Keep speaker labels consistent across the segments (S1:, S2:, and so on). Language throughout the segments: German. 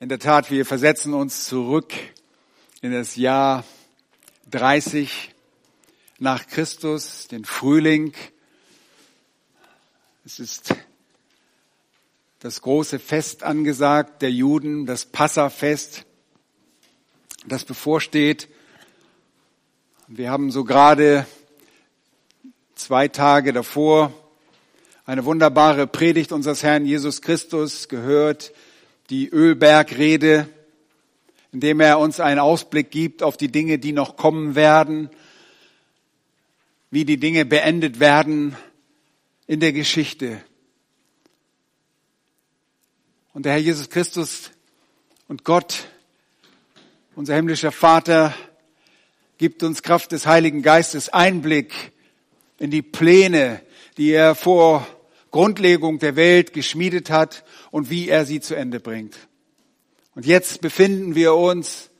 S1: In der Tat, wir versetzen uns zurück in das Jahr 30 nach Christus, den Frühling. Es ist das große Fest angesagt der Juden, das Passafest, das bevorsteht. Wir haben so gerade zwei Tage davor eine wunderbare Predigt unseres Herrn Jesus Christus gehört, die Ölbergrede, indem er uns einen Ausblick gibt auf die Dinge, die noch kommen werden, wie die Dinge beendet werden in der Geschichte. Und der Herr Jesus Christus und Gott, unser himmlischer Vater, gibt uns Kraft des Heiligen Geistes Einblick in die Pläne, die er vor Grundlegung der Welt geschmiedet hat und wie er sie zu Ende bringt. Und jetzt befinden wir uns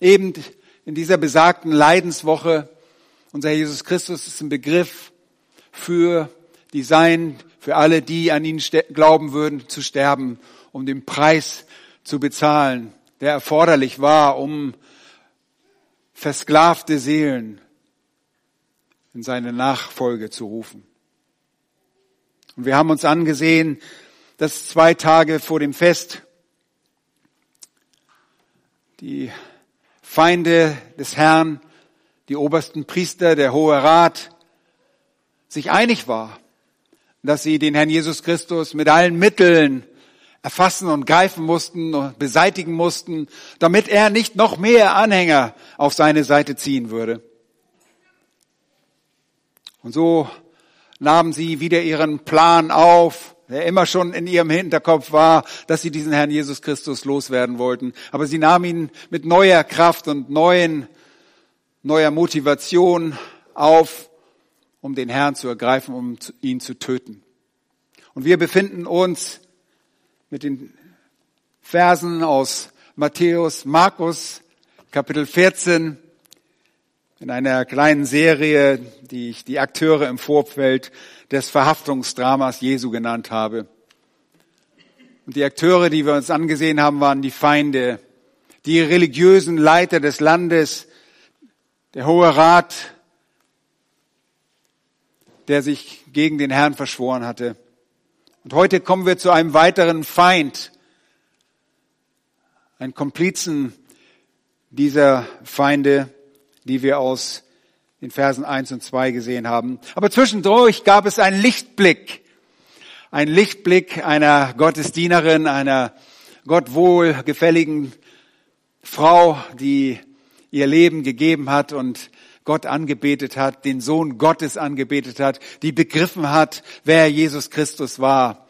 S1: eben in dieser besagten Leidenswoche. Unser Jesus Christus ist ein Begriff für die Sein, für alle, die an ihn glauben würden, zu sterben, um den Preis zu bezahlen, der erforderlich war, um versklavte Seelen in seine Nachfolge zu rufen. Und wir haben uns angesehen, dass zwei Tage vor dem Fest die Feinde des Herrn, die obersten Priester, der Hohe Rat, sich einig war, dass sie den Herrn Jesus Christus mit allen Mitteln erfassen und greifen mussten und beseitigen mussten, damit er nicht noch mehr Anhänger auf seine Seite ziehen würde. Und so nahmen sie wieder ihren Plan auf, der immer schon in ihrem Hinterkopf war, dass sie diesen Herrn Jesus Christus loswerden wollten. Aber sie nahmen ihn mit neuer Kraft und neuen, neuer Motivation auf, um den Herrn zu ergreifen, um ihn zu töten. Und wir befinden uns mit den Versen aus Matthäus, Markus, Kapitel 14, in einer kleinen Serie, die ich die Akteure im Vorfeld des Verhaftungsdramas Jesu genannt habe. Und die Akteure, die wir uns angesehen haben, waren die Feinde, die religiösen Leiter des Landes, der Hohe Rat, der sich gegen den Herrn verschworen hatte. Und heute kommen wir zu einem weiteren Feind, ein Komplizen dieser Feinde, die wir aus den Versen 1 und 2 gesehen haben. Aber zwischendurch gab es einen Lichtblick, ein Lichtblick einer Gottesdienerin, einer Gott wohlgefälligen Frau, die ihr Leben gegeben hat und Gott angebetet hat, den Sohn Gottes angebetet hat, die begriffen hat, wer Jesus Christus war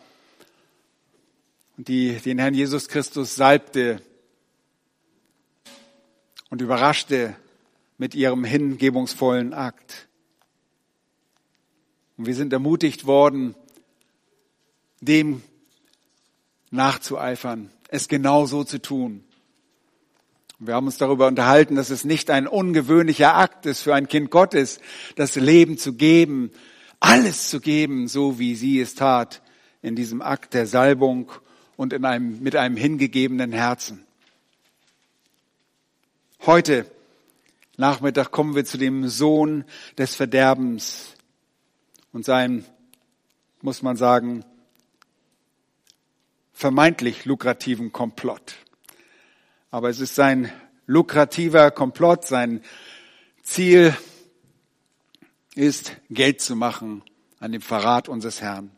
S1: und die den Herrn Jesus Christus salbte und überraschte mit ihrem hingebungsvollen Akt. Und wir sind ermutigt worden, dem nachzueifern, es genau so zu tun. Wir haben uns darüber unterhalten, dass es nicht ein ungewöhnlicher Akt ist für ein Kind Gottes, das Leben zu geben, alles zu geben, so wie sie es tat, in diesem Akt der Salbung und in einem, mit einem hingegebenen Herzen. Heute Nachmittag kommen wir zu dem Sohn des Verderbens und seinem, muss man sagen, vermeintlich lukrativen Komplott. Aber es ist sein lukrativer Komplott, sein Ziel ist, Geld zu machen an dem Verrat unseres Herrn.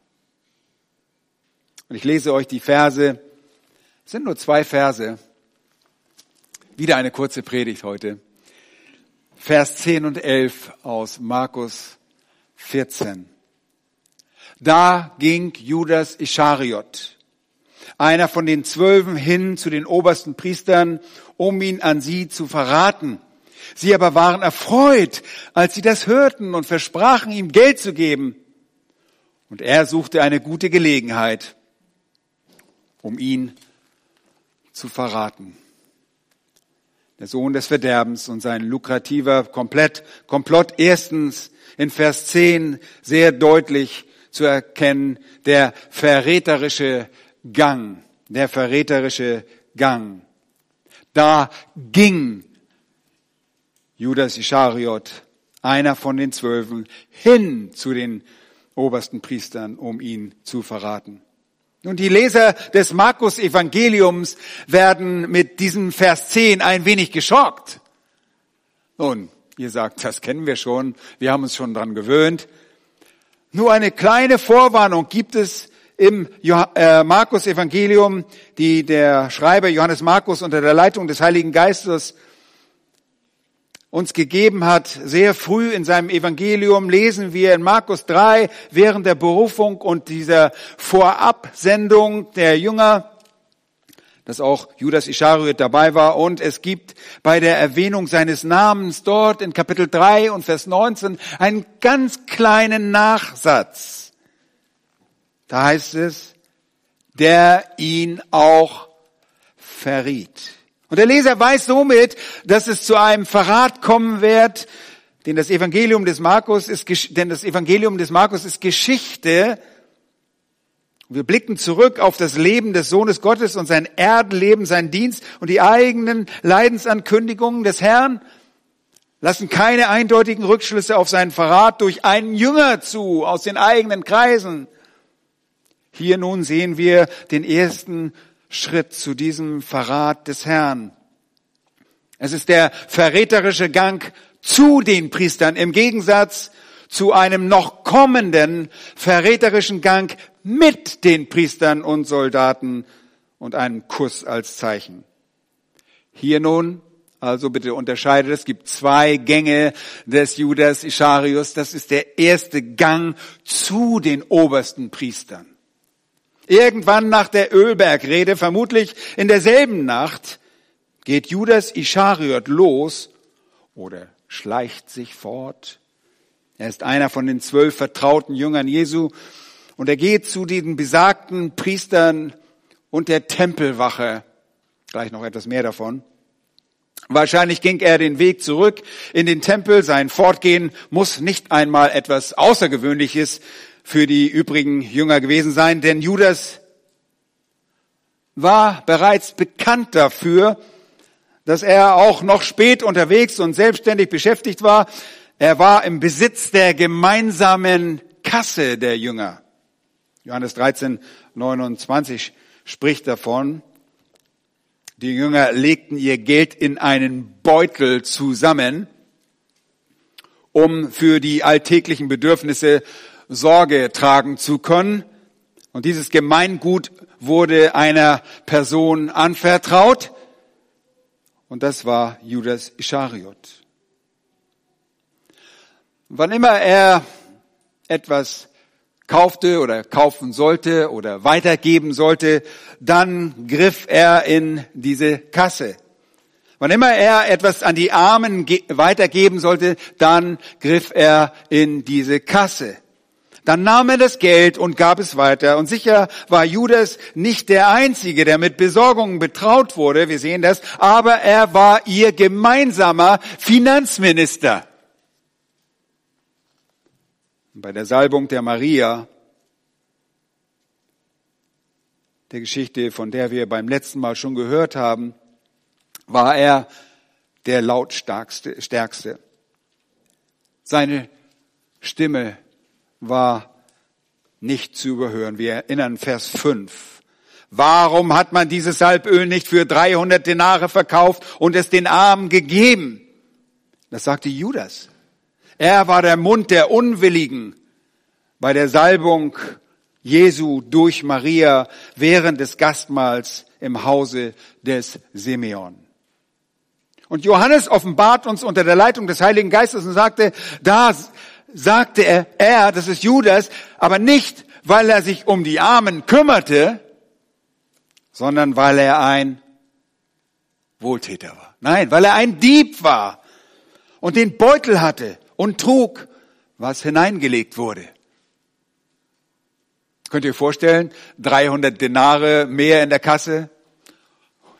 S1: Und ich lese euch die Verse, es sind nur zwei Verse, wieder eine kurze Predigt heute. Vers 10 und 11 aus Markus 14. Da ging Judas Ischariot, einer von den Zwölfen, hin zu den obersten Priestern, um ihn an sie zu verraten. Sie aber waren erfreut, als sie das hörten und versprachen ihm Geld zu geben. Und er suchte eine gute Gelegenheit, um ihn zu verraten der Sohn des Verderbens und sein lukrativer Komplett, Komplott erstens in Vers 10 sehr deutlich zu erkennen, der verräterische Gang, der verräterische Gang. Da ging Judas Ischariot, einer von den Zwölfen, hin zu den obersten Priestern, um ihn zu verraten. Nun, die Leser des Markus Evangeliums werden mit diesem Vers 10 ein wenig geschockt. Nun, ihr sagt, das kennen wir schon, wir haben uns schon dran gewöhnt. Nur eine kleine Vorwarnung gibt es im äh, Markus Evangelium, die der Schreiber Johannes Markus unter der Leitung des Heiligen Geistes uns gegeben hat. Sehr früh in seinem Evangelium lesen wir in Markus 3 während der Berufung und dieser Vorabsendung der Jünger, dass auch Judas Ischariot dabei war. Und es gibt bei der Erwähnung seines Namens dort in Kapitel 3 und Vers 19 einen ganz kleinen Nachsatz. Da heißt es, der ihn auch verriet. Und der Leser weiß somit, dass es zu einem Verrat kommen wird, denn das Evangelium des Markus ist, denn das Evangelium des Markus ist Geschichte. Wir blicken zurück auf das Leben des Sohnes Gottes und sein Erdenleben, sein Dienst und die eigenen Leidensankündigungen des Herrn lassen keine eindeutigen Rückschlüsse auf seinen Verrat durch einen Jünger zu aus den eigenen Kreisen. Hier nun sehen wir den ersten Schritt zu diesem Verrat des Herrn. Es ist der verräterische Gang zu den Priestern im Gegensatz zu einem noch kommenden verräterischen Gang mit den Priestern und Soldaten und einem Kuss als Zeichen. Hier nun, also bitte unterscheidet, es gibt zwei Gänge des Judas Ischarius. Das ist der erste Gang zu den obersten Priestern. Irgendwann nach der Ölbergrede, vermutlich in derselben Nacht, geht Judas Ischariot los oder schleicht sich fort. Er ist einer von den zwölf vertrauten Jüngern Jesu und er geht zu den besagten Priestern und der Tempelwache. Gleich noch etwas mehr davon. Wahrscheinlich ging er den Weg zurück in den Tempel. Sein Fortgehen muss nicht einmal etwas Außergewöhnliches für die übrigen Jünger gewesen sein, denn Judas war bereits bekannt dafür, dass er auch noch spät unterwegs und selbstständig beschäftigt war. Er war im Besitz der gemeinsamen Kasse der Jünger. Johannes 13, 29 spricht davon. Die Jünger legten ihr Geld in einen Beutel zusammen, um für die alltäglichen Bedürfnisse Sorge tragen zu können. Und dieses Gemeingut wurde einer Person anvertraut. Und das war Judas Ischariot. Wann immer er etwas kaufte oder kaufen sollte oder weitergeben sollte, dann griff er in diese Kasse. Wann immer er etwas an die Armen weitergeben sollte, dann griff er in diese Kasse. Dann nahm er das Geld und gab es weiter. Und sicher war Judas nicht der Einzige, der mit Besorgungen betraut wurde. Wir sehen das. Aber er war ihr gemeinsamer Finanzminister. Bei der Salbung der Maria, der Geschichte, von der wir beim letzten Mal schon gehört haben, war er der lautstarkste. Seine Stimme war nicht zu überhören. Wir erinnern Vers 5. Warum hat man dieses Salböl nicht für 300 Denare verkauft und es den Armen gegeben? Das sagte Judas. Er war der Mund der Unwilligen bei der Salbung Jesu durch Maria während des Gastmahls im Hause des Simeon. Und Johannes offenbart uns unter der Leitung des Heiligen Geistes und sagte, da sagte er, er, das ist Judas, aber nicht, weil er sich um die Armen kümmerte, sondern weil er ein Wohltäter war. Nein, weil er ein Dieb war und den Beutel hatte und trug, was hineingelegt wurde. Könnt ihr euch vorstellen, 300 Denare mehr in der Kasse?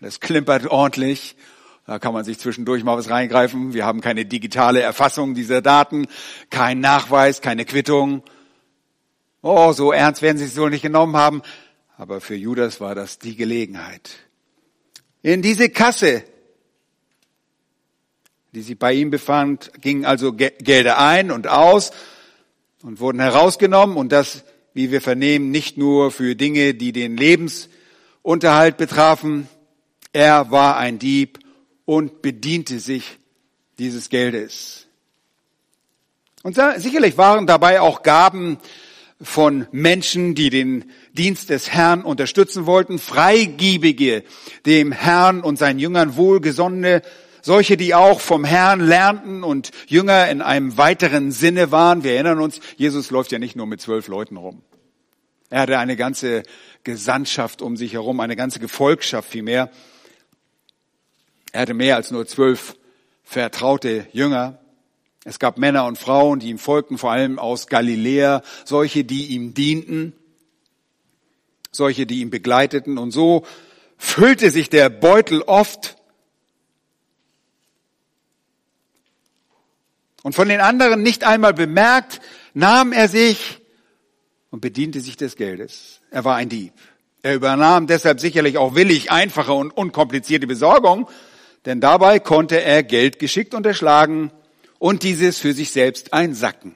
S1: Das klimpert ordentlich. Da kann man sich zwischendurch mal was reingreifen. Wir haben keine digitale Erfassung dieser Daten, kein Nachweis, keine Quittung. Oh, so ernst werden sie es wohl nicht genommen haben. Aber für Judas war das die Gelegenheit. In diese Kasse, die sich bei ihm befand, gingen also Gelder ein und aus und wurden herausgenommen und das, wie wir vernehmen, nicht nur für Dinge, die den Lebensunterhalt betrafen. Er war ein Dieb und bediente sich dieses Geldes. Und sicherlich waren dabei auch Gaben von Menschen, die den Dienst des Herrn unterstützen wollten, Freigiebige, dem Herrn und seinen Jüngern wohlgesonnene, solche, die auch vom Herrn lernten und Jünger in einem weiteren Sinne waren. Wir erinnern uns, Jesus läuft ja nicht nur mit zwölf Leuten rum. Er hatte eine ganze Gesandtschaft um sich herum, eine ganze Gefolgschaft vielmehr. Er hatte mehr als nur zwölf vertraute Jünger. Es gab Männer und Frauen, die ihm folgten, vor allem aus Galiläa, solche, die ihm dienten, solche, die ihn begleiteten. Und so füllte sich der Beutel oft. Und von den anderen nicht einmal bemerkt, nahm er sich und bediente sich des Geldes. Er war ein Dieb. Er übernahm deshalb sicherlich auch willig einfache und unkomplizierte Besorgung, denn dabei konnte er Geld geschickt unterschlagen und dieses für sich selbst einsacken.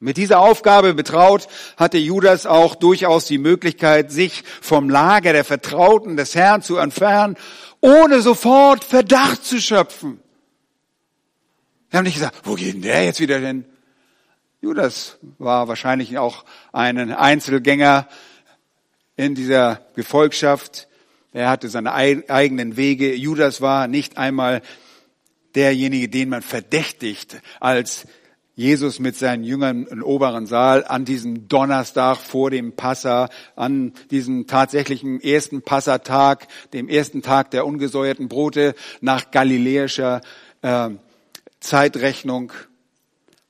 S1: Mit dieser Aufgabe betraut hatte Judas auch durchaus die Möglichkeit, sich vom Lager der Vertrauten des Herrn zu entfernen, ohne sofort Verdacht zu schöpfen. Wir haben nicht gesagt, wo geht denn der jetzt wieder hin? Judas war wahrscheinlich auch ein Einzelgänger in dieser Gefolgschaft. Er hatte seine eigenen Wege. Judas war nicht einmal derjenige, den man verdächtigt, als Jesus mit seinen Jüngern im oberen Saal an diesem Donnerstag vor dem Passa, an diesem tatsächlichen ersten Passatag, dem ersten Tag der ungesäuerten Brote nach galiläischer äh, Zeitrechnung.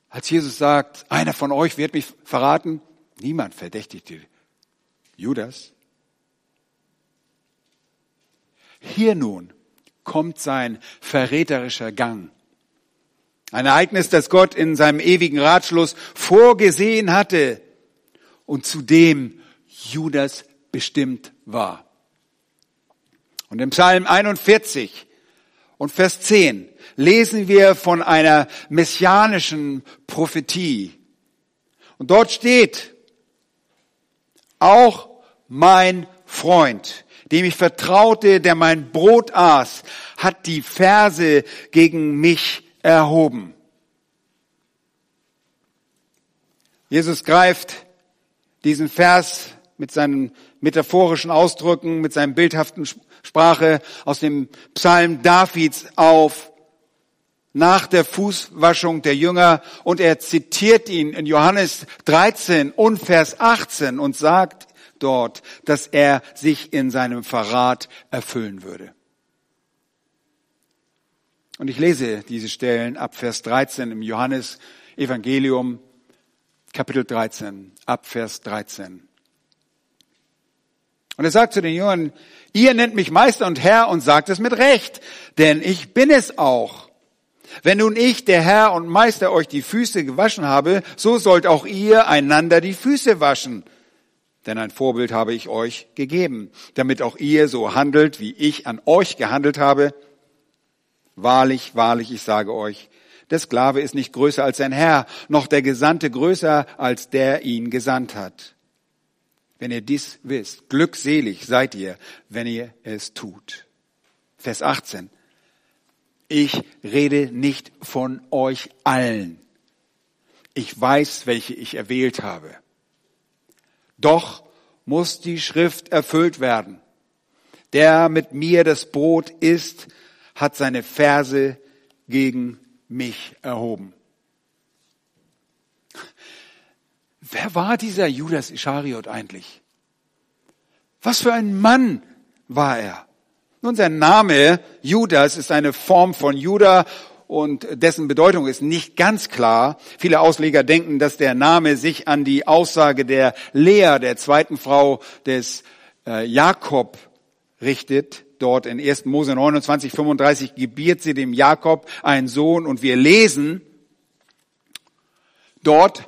S1: Als Jesus sagt, einer von euch wird mich verraten, niemand verdächtigte Judas. Hier nun kommt sein verräterischer Gang. Ein Ereignis, das Gott in seinem ewigen Ratschluss vorgesehen hatte und zu dem Judas bestimmt war. Und im Psalm 41 und Vers 10 lesen wir von einer messianischen Prophetie. Und dort steht, auch mein Freund, dem ich vertraute, der mein Brot aß, hat die Verse gegen mich erhoben. Jesus greift diesen Vers mit seinen metaphorischen Ausdrücken, mit seinem bildhaften Sprache aus dem Psalm Davids auf nach der Fußwaschung der Jünger und er zitiert ihn in Johannes 13 und Vers 18 und sagt, dort, dass er sich in seinem Verrat erfüllen würde. Und ich lese diese Stellen ab Vers 13 im Johannes Evangelium, Kapitel 13, ab Vers 13. Und er sagt zu den Jüngern, ihr nennt mich Meister und Herr und sagt es mit Recht, denn ich bin es auch. Wenn nun ich, der Herr und Meister, euch die Füße gewaschen habe, so sollt auch ihr einander die Füße waschen denn ein Vorbild habe ich euch gegeben, damit auch ihr so handelt, wie ich an euch gehandelt habe. Wahrlich, wahrlich, ich sage euch, der Sklave ist nicht größer als sein Herr, noch der Gesandte größer als der ihn gesandt hat. Wenn ihr dies wisst, glückselig seid ihr, wenn ihr es tut. Vers 18. Ich rede nicht von euch allen. Ich weiß, welche ich erwählt habe. Doch muss die Schrift erfüllt werden. Der mit mir das Brot isst, hat seine Verse gegen mich erhoben. Wer war dieser Judas Ischariot eigentlich? Was für ein Mann war er? Nun, sein Name Judas ist eine Form von Judah und dessen Bedeutung ist nicht ganz klar. Viele Ausleger denken, dass der Name sich an die Aussage der Lea, der zweiten Frau des äh, Jakob, richtet. Dort in 1. Mose 29, 35 gebiert sie dem Jakob einen Sohn und wir lesen dort,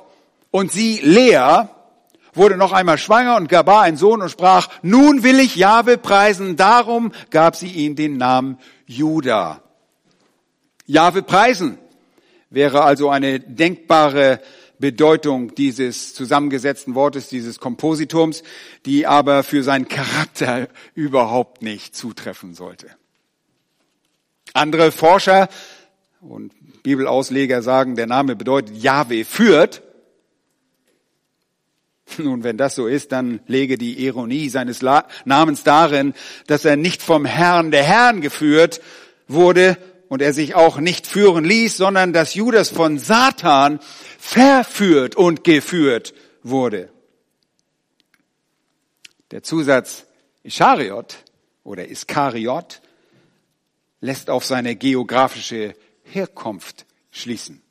S1: und sie, Lea, wurde noch einmal schwanger und gab einen Sohn und sprach, nun will ich Jahwe preisen. Darum gab sie ihm den Namen Judah. Jahwe preisen wäre also eine denkbare Bedeutung dieses zusammengesetzten Wortes, dieses Kompositums, die aber für seinen Charakter überhaupt nicht zutreffen sollte. Andere Forscher und Bibelausleger sagen, der Name bedeutet Yahweh führt. Nun, wenn das so ist, dann lege die Ironie seines Namens darin, dass er nicht vom Herrn der Herrn geführt wurde und er sich auch nicht führen ließ, sondern dass Judas von Satan verführt und geführt wurde. Der Zusatz Ischariot oder Iskariot lässt auf seine geografische Herkunft schließen.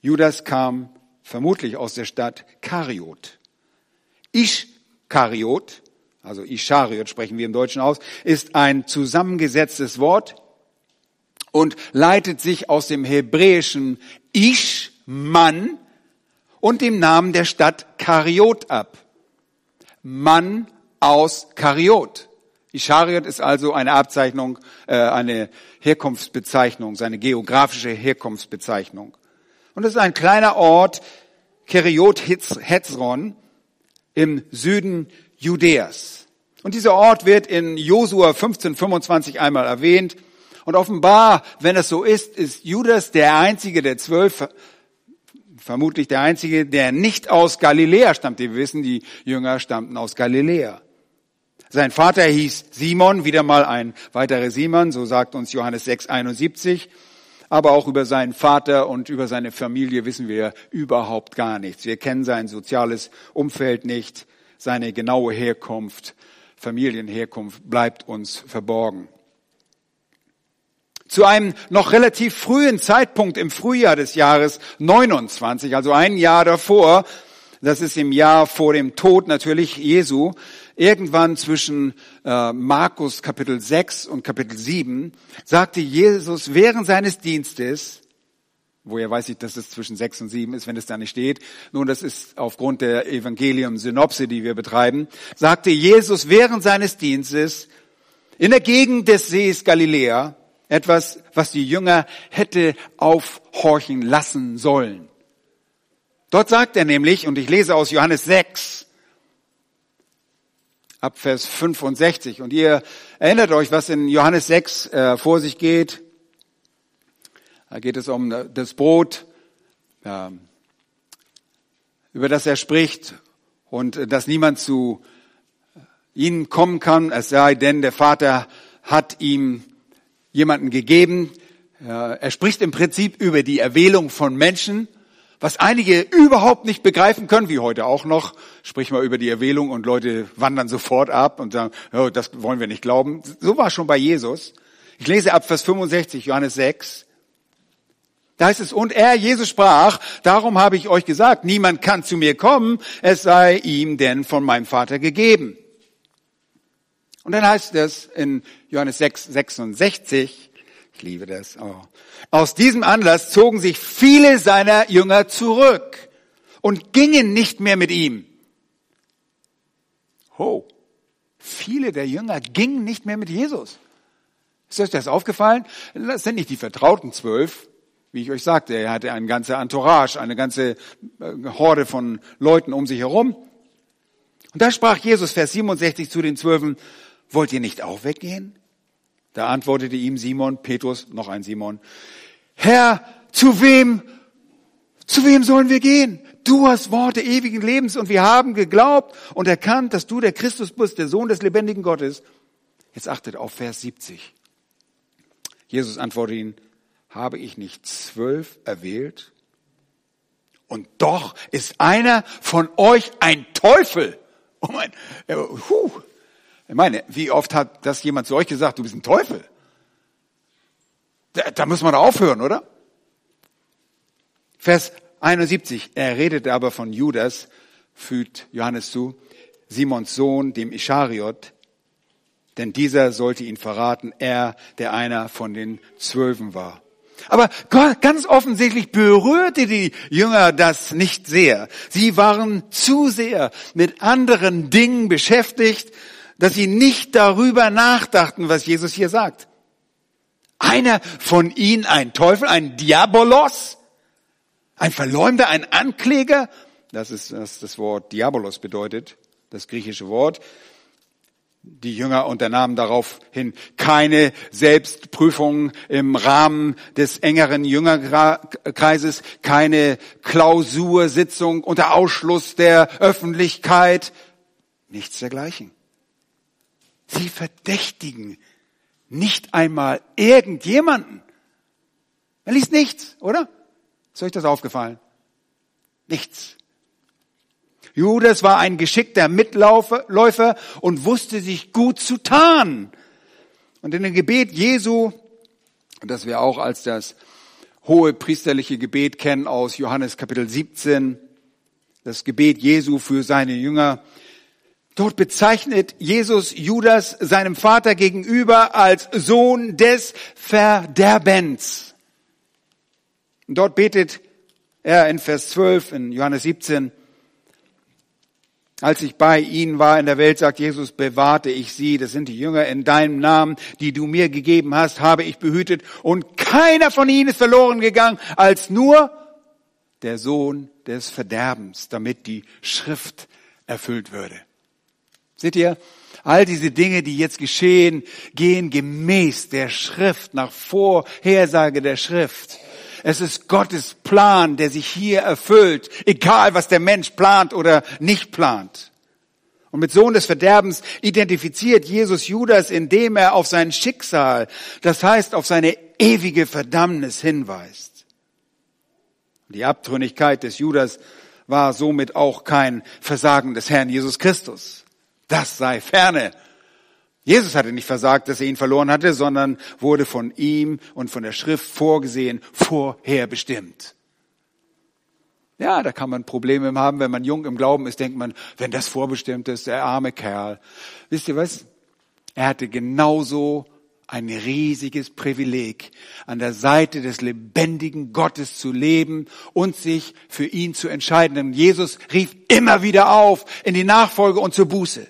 S1: Judas kam vermutlich aus der Stadt Kariot. Ischkariot, also Ischariot sprechen wir im Deutschen aus, ist ein zusammengesetztes Wort und leitet sich aus dem hebräischen Ish, Mann, und dem Namen der Stadt Kariot ab. Mann aus Kariot. Ischariot ist also eine Abzeichnung, äh, eine Herkunftsbezeichnung, seine geografische Herkunftsbezeichnung. Und es ist ein kleiner Ort, Keriot Hetzron, im Süden Judäas. Und dieser Ort wird in Josua 1525 einmal erwähnt. Und offenbar, wenn es so ist, ist Judas der einzige der zwölf, vermutlich der einzige, der nicht aus Galiläa stammt. Wir wissen, die Jünger stammten aus Galiläa. Sein Vater hieß Simon, wieder mal ein weiterer Simon, so sagt uns Johannes 6, 71. Aber auch über seinen Vater und über seine Familie wissen wir überhaupt gar nichts. Wir kennen sein soziales Umfeld nicht, seine genaue Herkunft, Familienherkunft bleibt uns verborgen. Zu einem noch relativ frühen Zeitpunkt im Frühjahr des Jahres 29, also ein Jahr davor, das ist im Jahr vor dem Tod natürlich Jesu, irgendwann zwischen äh, Markus Kapitel 6 und Kapitel 7, sagte Jesus während seines Dienstes, woher weiß ich, dass es zwischen 6 und 7 ist, wenn es da nicht steht, nun das ist aufgrund der Evangelium-Synopse, die wir betreiben, sagte Jesus während seines Dienstes in der Gegend des Sees Galiläa etwas, was die Jünger hätte aufhorchen lassen sollen. Dort sagt er nämlich, und ich lese aus Johannes 6, ab Vers 65. Und ihr erinnert euch, was in Johannes 6 äh, vor sich geht. Da geht es um das Brot, über das er spricht und dass niemand zu ihnen kommen kann, es sei denn, der Vater hat ihm jemanden gegeben. Er spricht im Prinzip über die Erwählung von Menschen was einige überhaupt nicht begreifen können, wie heute auch noch, sprich mal über die Erwählung und Leute wandern sofort ab und sagen, oh, das wollen wir nicht glauben. So war es schon bei Jesus. Ich lese ab Vers 65, Johannes 6. Da heißt es, und er, Jesus sprach, darum habe ich euch gesagt, niemand kann zu mir kommen, es sei ihm denn von meinem Vater gegeben. Und dann heißt es in Johannes 6, 66, ich liebe das. Oh. Aus diesem Anlass zogen sich viele seiner Jünger zurück und gingen nicht mehr mit ihm. Ho, viele der Jünger gingen nicht mehr mit Jesus. Ist euch das aufgefallen? Das sind nicht die vertrauten zwölf, wie ich euch sagte. Er hatte eine ganze Entourage, eine ganze äh, Horde von Leuten um sich herum. Und da sprach Jesus, Vers 67 zu den Zwölfen, wollt ihr nicht auch weggehen? Da antwortete ihm Simon, Petrus, noch ein Simon, Herr, zu wem, zu wem sollen wir gehen? Du hast Worte ewigen Lebens und wir haben geglaubt und erkannt, dass du der Christus bist, der Sohn des lebendigen Gottes. Jetzt achtet auf Vers 70. Jesus antwortet ihn, habe ich nicht zwölf erwählt? Und doch ist einer von euch ein Teufel. Oh mein, äh, huh, ich meine, wie oft hat das jemand zu euch gesagt, du bist ein Teufel? Da, da muss man aufhören, oder? Vers 71, er redete aber von Judas, fügt Johannes zu, Simons Sohn, dem Ischariot, denn dieser sollte ihn verraten, er, der einer von den Zwölfen war. Aber ganz offensichtlich berührte die Jünger das nicht sehr. Sie waren zu sehr mit anderen Dingen beschäftigt, dass sie nicht darüber nachdachten, was Jesus hier sagt. Einer von ihnen ein Teufel, ein Diabolos, ein Verleumder, ein Ankläger. Das ist, was das Wort Diabolos bedeutet, das griechische Wort. Die Jünger unternahmen daraufhin keine Selbstprüfung im Rahmen des engeren Jüngerkreises, keine Klausursitzung unter Ausschluss der Öffentlichkeit, nichts dergleichen. Sie verdächtigen nicht einmal irgendjemanden. Er liest nichts, oder? Ist euch das aufgefallen? Nichts. Judas war ein geschickter Mitläufer und wusste sich gut zu tarnen. Und in dem Gebet Jesu, das wir auch als das hohe priesterliche Gebet kennen aus Johannes Kapitel 17, das Gebet Jesu für seine Jünger, Dort bezeichnet Jesus Judas seinem Vater gegenüber als Sohn des Verderbens. Und dort betet er in Vers 12 in Johannes 17, als ich bei ihnen war in der Welt, sagt Jesus, bewahrte ich sie, das sind die Jünger in deinem Namen, die du mir gegeben hast, habe ich behütet und keiner von ihnen ist verloren gegangen, als nur der Sohn des Verderbens, damit die Schrift erfüllt würde. Seht ihr? All diese Dinge, die jetzt geschehen, gehen gemäß der Schrift, nach Vorhersage der Schrift. Es ist Gottes Plan, der sich hier erfüllt, egal was der Mensch plant oder nicht plant. Und mit Sohn des Verderbens identifiziert Jesus Judas, indem er auf sein Schicksal, das heißt auf seine ewige Verdammnis hinweist. Die Abtrünnigkeit des Judas war somit auch kein Versagen des Herrn Jesus Christus. Das sei ferne. Jesus hatte nicht versagt, dass er ihn verloren hatte, sondern wurde von ihm und von der Schrift vorgesehen, vorherbestimmt. Ja, da kann man Probleme haben, wenn man jung im Glauben ist, denkt man, wenn das vorbestimmt ist, der arme Kerl. Wisst ihr was? Er hatte genauso ein riesiges Privileg, an der Seite des lebendigen Gottes zu leben und sich für ihn zu entscheiden. Denn Jesus rief immer wieder auf in die Nachfolge und zur Buße.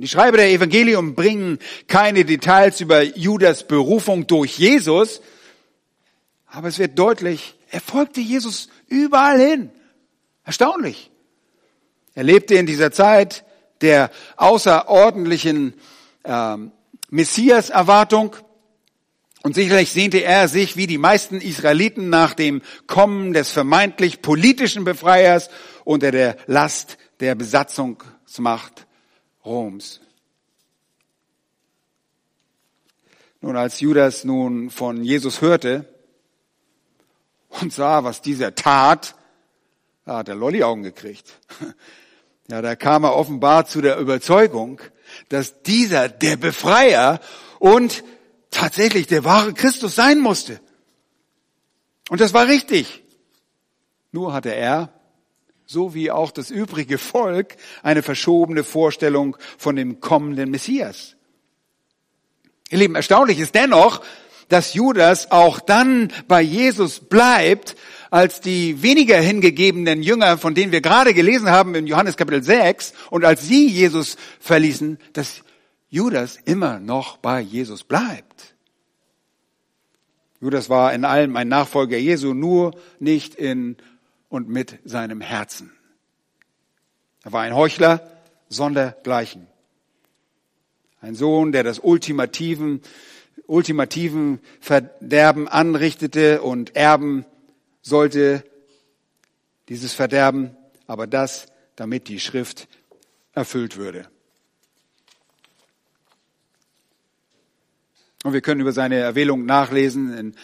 S1: Die Schreiber der Evangelium bringen keine Details über Judas Berufung durch Jesus, aber es wird deutlich, er folgte Jesus überall hin. Erstaunlich. Er lebte in dieser Zeit der außerordentlichen ähm, Messias-Erwartung und sicherlich sehnte er sich wie die meisten Israeliten nach dem Kommen des vermeintlich politischen Befreiers unter der Last der Besatzungsmacht Roms. Nun, als Judas nun von Jesus hörte und sah, was dieser tat, da hat er Lolliaugen gekriegt. Ja, da kam er offenbar zu der Überzeugung, dass dieser der Befreier und tatsächlich der wahre Christus sein musste. Und das war richtig. Nur hatte er so wie auch das übrige Volk, eine verschobene Vorstellung von dem kommenden Messias. Ihr Lieben, erstaunlich ist dennoch, dass Judas auch dann bei Jesus bleibt, als die weniger hingegebenen Jünger, von denen wir gerade gelesen haben in Johannes Kapitel 6, und als sie Jesus verließen, dass Judas immer noch bei Jesus bleibt. Judas war in allem ein Nachfolger Jesu, nur nicht in und mit seinem Herzen. Er war ein Heuchler sondergleichen. Ein Sohn, der das ultimativen, ultimativen Verderben anrichtete und erben sollte, dieses Verderben, aber das, damit die Schrift erfüllt würde. Und wir können über seine Erwählung nachlesen in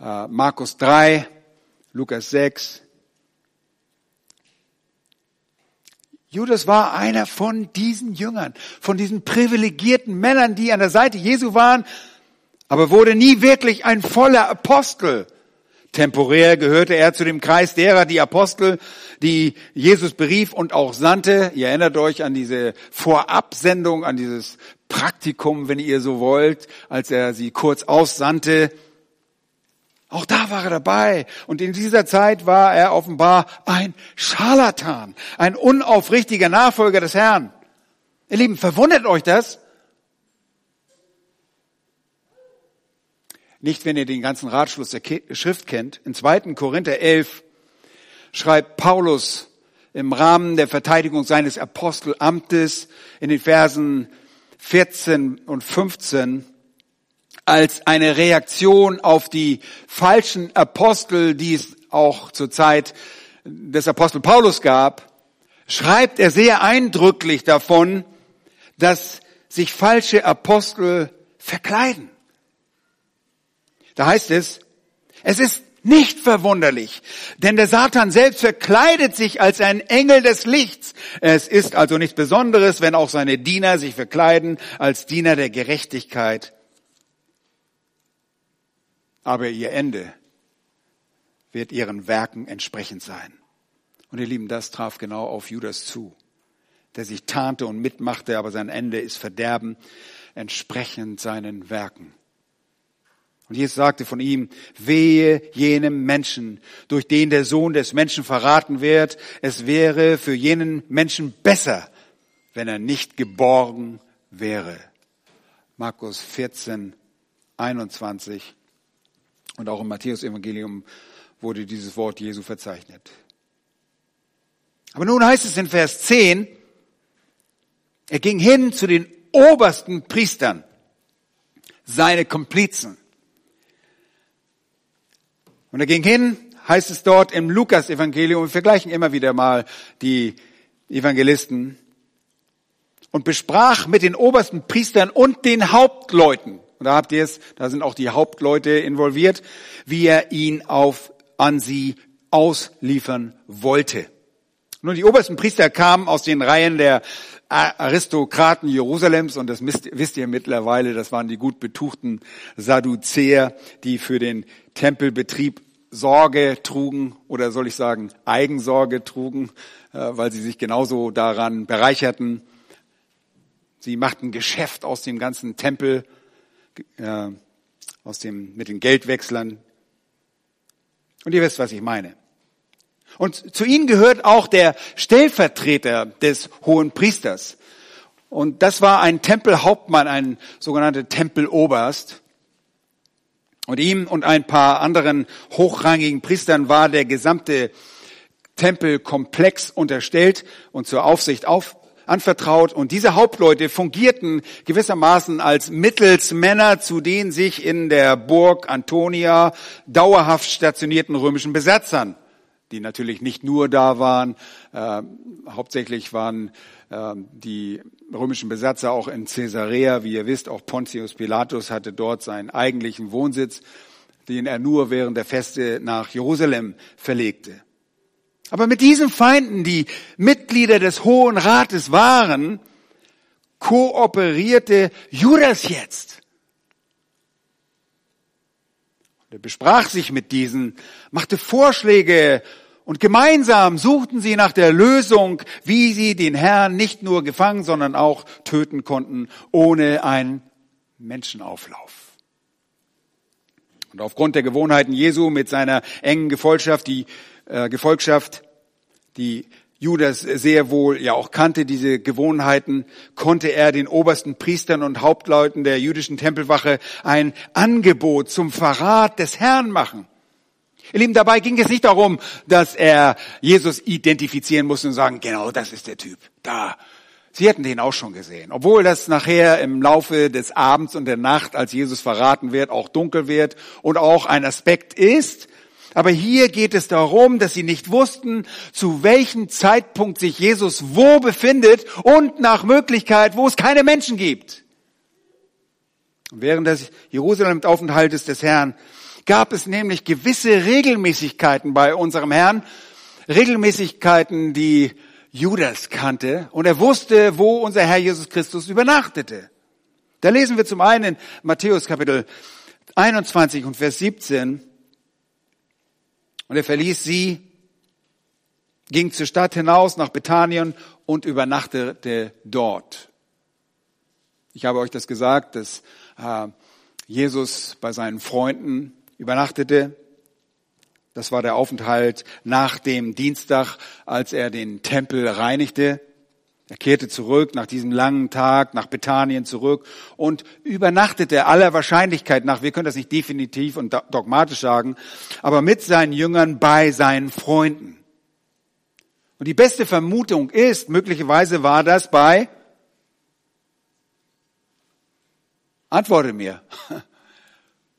S1: äh, Markus 3, Lukas 6, Judas war einer von diesen Jüngern, von diesen privilegierten Männern, die an der Seite Jesu waren, aber wurde nie wirklich ein voller Apostel. Temporär gehörte er zu dem Kreis derer, die Apostel, die Jesus berief und auch sandte. Ihr erinnert euch an diese Vorabsendung, an dieses Praktikum, wenn ihr so wollt, als er sie kurz aussandte. Auch da war er dabei. Und in dieser Zeit war er offenbar ein Scharlatan, ein unaufrichtiger Nachfolger des Herrn. Ihr Lieben, verwundert euch das? Nicht, wenn ihr den ganzen Ratschluss der Schrift kennt. In 2. Korinther 11 schreibt Paulus im Rahmen der Verteidigung seines Apostelamtes in den Versen 14 und 15 als eine Reaktion auf die falschen Apostel, die es auch zur Zeit des Apostel Paulus gab, schreibt er sehr eindrücklich davon, dass sich falsche Apostel verkleiden. Da heißt es, es ist nicht verwunderlich, denn der Satan selbst verkleidet sich als ein Engel des Lichts. Es ist also nichts Besonderes, wenn auch seine Diener sich verkleiden als Diener der Gerechtigkeit. Aber ihr Ende wird ihren Werken entsprechend sein. Und ihr Lieben, das traf genau auf Judas zu, der sich tarnte und mitmachte, aber sein Ende ist Verderben entsprechend seinen Werken. Und Jesus sagte von ihm, wehe jenem Menschen, durch den der Sohn des Menschen verraten wird. Es wäre für jenen Menschen besser, wenn er nicht geborgen wäre. Markus 14, 21. Und auch im Matthäus-Evangelium wurde dieses Wort Jesu verzeichnet. Aber nun heißt es in Vers 10, er ging hin zu den obersten Priestern, seine Komplizen. Und er ging hin, heißt es dort im Lukas-Evangelium, wir vergleichen immer wieder mal die Evangelisten, und besprach mit den obersten Priestern und den Hauptleuten. Und da habt ihr es, da sind auch die Hauptleute involviert, wie er ihn auf, an sie ausliefern wollte. Nun, die obersten Priester kamen aus den Reihen der Aristokraten Jerusalems und das wisst ihr mittlerweile, das waren die gut betuchten Sadduzäer, die für den Tempelbetrieb Sorge trugen oder soll ich sagen Eigensorge trugen, äh, weil sie sich genauso daran bereicherten. Sie machten Geschäft aus dem ganzen Tempel, äh, aus dem, mit den Geldwechslern. Und ihr wisst, was ich meine. Und zu ihnen gehört auch der Stellvertreter des hohen Priesters. Und das war ein Tempelhauptmann, ein sogenannter Tempeloberst. Und ihm und ein paar anderen hochrangigen Priestern war der gesamte Tempelkomplex unterstellt und zur Aufsicht auf, anvertraut. Und diese Hauptleute fungierten gewissermaßen als Mittelsmänner zu den sich in der Burg Antonia dauerhaft stationierten römischen Besatzern die natürlich nicht nur da waren. Äh, hauptsächlich waren äh, die römischen Besatzer auch in Caesarea. Wie ihr wisst, auch Pontius Pilatus hatte dort seinen eigentlichen Wohnsitz, den er nur während der Feste nach Jerusalem verlegte. Aber mit diesen Feinden, die Mitglieder des Hohen Rates waren, kooperierte Judas jetzt. Er besprach sich mit diesen, machte Vorschläge und gemeinsam suchten sie nach der Lösung, wie sie den Herrn nicht nur gefangen, sondern auch töten konnten, ohne einen Menschenauflauf. Und aufgrund der Gewohnheiten Jesu mit seiner engen Gefolgschaft, die äh, Gefolgschaft, die Judas sehr wohl ja auch kannte, diese Gewohnheiten, konnte er den obersten Priestern und Hauptleuten der jüdischen Tempelwache ein Angebot zum Verrat des Herrn machen. Ihr Lieben, dabei ging es nicht darum, dass er Jesus identifizieren musste und sagen, genau das ist der Typ. Da. Sie hätten den auch schon gesehen. Obwohl das nachher im Laufe des Abends und der Nacht, als Jesus verraten wird, auch dunkel wird und auch ein Aspekt ist, aber hier geht es darum, dass sie nicht wussten, zu welchem Zeitpunkt sich Jesus wo befindet und nach Möglichkeit, wo es keine Menschen gibt. Während des Jerusalem-Aufenthaltes des Herrn gab es nämlich gewisse Regelmäßigkeiten bei unserem Herrn, Regelmäßigkeiten, die Judas kannte und er wusste, wo unser Herr Jesus Christus übernachtete. Da lesen wir zum einen in Matthäus Kapitel 21 und Vers 17, Und er verließ sie, ging zur Stadt hinaus nach Bethanien und übernachtete dort. Ich habe euch das gesagt, dass äh, Jesus bei seinen Freunden übernachtete. Das war der Aufenthalt nach dem Dienstag, als er den Tempel reinigte. Er kehrte zurück nach diesem langen Tag, nach Bethanien zurück und übernachtete aller Wahrscheinlichkeit nach, wir können das nicht definitiv und dogmatisch sagen, aber mit seinen Jüngern bei seinen Freunden. Und die beste Vermutung ist, möglicherweise war das bei, antworte mir,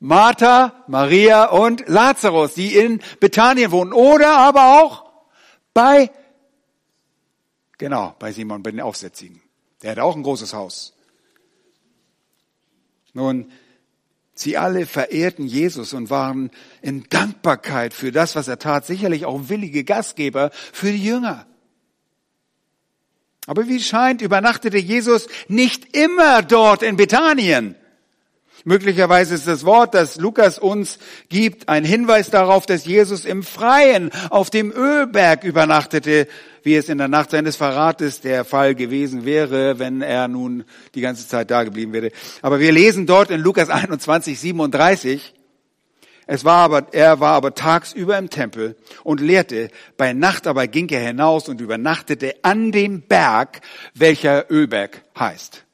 S1: Martha, Maria und Lazarus, die in Bethanien wohnen. Oder aber auch bei, genau, bei Simon, bei den Aufsätzigen. Der hat auch ein großes Haus. Nun, sie alle verehrten Jesus und waren in Dankbarkeit für das, was er tat, sicherlich auch willige Gastgeber für die Jünger. Aber wie scheint, übernachtete Jesus nicht immer dort in Bethanien. Möglicherweise ist das Wort, das Lukas uns gibt, ein Hinweis darauf, dass Jesus im Freien auf dem Ölberg übernachtete, wie es in der Nacht seines Verrates der Fall gewesen wäre, wenn er nun die ganze Zeit da geblieben wäre. Aber wir lesen dort in Lukas 21, 37, es war aber, er war aber tagsüber im Tempel und lehrte, bei Nacht aber ging er hinaus und übernachtete an dem Berg, welcher Ölberg heißt.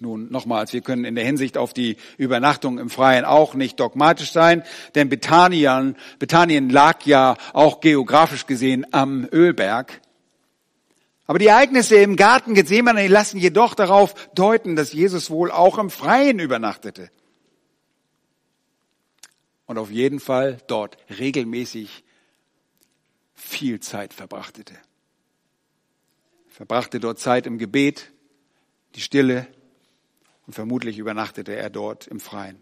S1: Nun nochmals, wir können in der Hinsicht auf die Übernachtung im Freien auch nicht dogmatisch sein, denn Bethanien, Bethanien lag ja auch geografisch gesehen am Ölberg. Aber die Ereignisse im Garten Gethsemane lassen jedoch darauf deuten, dass Jesus wohl auch im Freien übernachtete. Und auf jeden Fall dort regelmäßig viel Zeit verbrachte. Verbrachte dort Zeit im Gebet, die Stille, und vermutlich übernachtete er dort im Freien.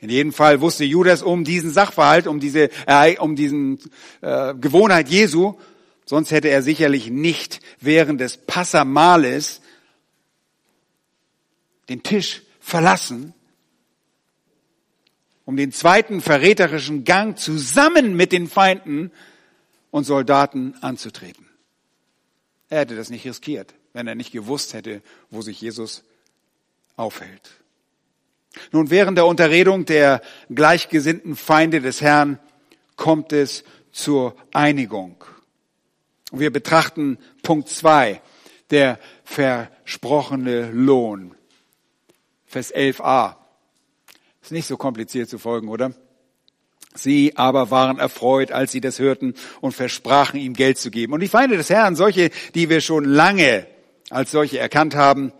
S1: In jedem Fall wusste Judas um diesen Sachverhalt, um diese, äh, um diesen äh, Gewohnheit Jesu. Sonst hätte er sicherlich nicht während des Passamales den Tisch verlassen, um den zweiten verräterischen Gang zusammen mit den Feinden und Soldaten anzutreten. Er hätte das nicht riskiert, wenn er nicht gewusst hätte, wo sich Jesus aufhält. Nun, während der Unterredung der gleichgesinnten Feinde des Herrn kommt es zur Einigung. wir betrachten Punkt zwei, der versprochene Lohn. Vers 11a. Ist nicht so kompliziert zu folgen, oder? Sie aber waren erfreut, als sie das hörten und versprachen ihm Geld zu geben. Und die Feinde des Herrn, solche, die wir schon lange als solche erkannt haben,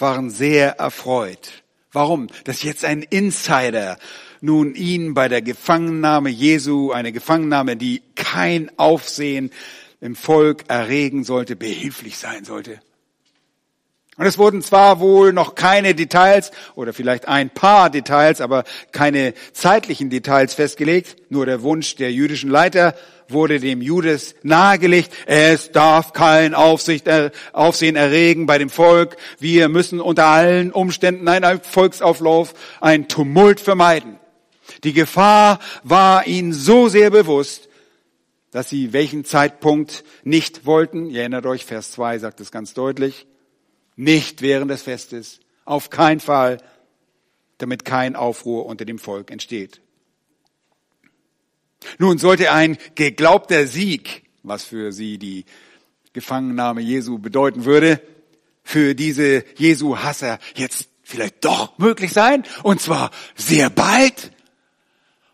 S1: waren sehr erfreut. Warum? Dass jetzt ein Insider nun ihn bei der Gefangennahme Jesu, eine Gefangennahme, die kein Aufsehen im Volk erregen sollte, behilflich sein sollte. Und es wurden zwar wohl noch keine Details oder vielleicht ein paar Details, aber keine zeitlichen Details festgelegt, nur der Wunsch der jüdischen Leiter, wurde dem Judas nahegelegt, es darf kein Aufsicht, äh, Aufsehen erregen bei dem Volk. Wir müssen unter allen Umständen einen Volksauflauf, ein Tumult vermeiden. Die Gefahr war ihnen so sehr bewusst, dass sie welchen Zeitpunkt nicht wollten. Ihr erinnert euch, Vers 2 sagt es ganz deutlich. Nicht während des Festes. Auf keinen Fall, damit kein Aufruhr unter dem Volk entsteht. Nun sollte ein geglaubter Sieg, was für sie die Gefangennahme Jesu bedeuten würde, für diese Jesu-Hasser jetzt vielleicht doch möglich sein, und zwar sehr bald.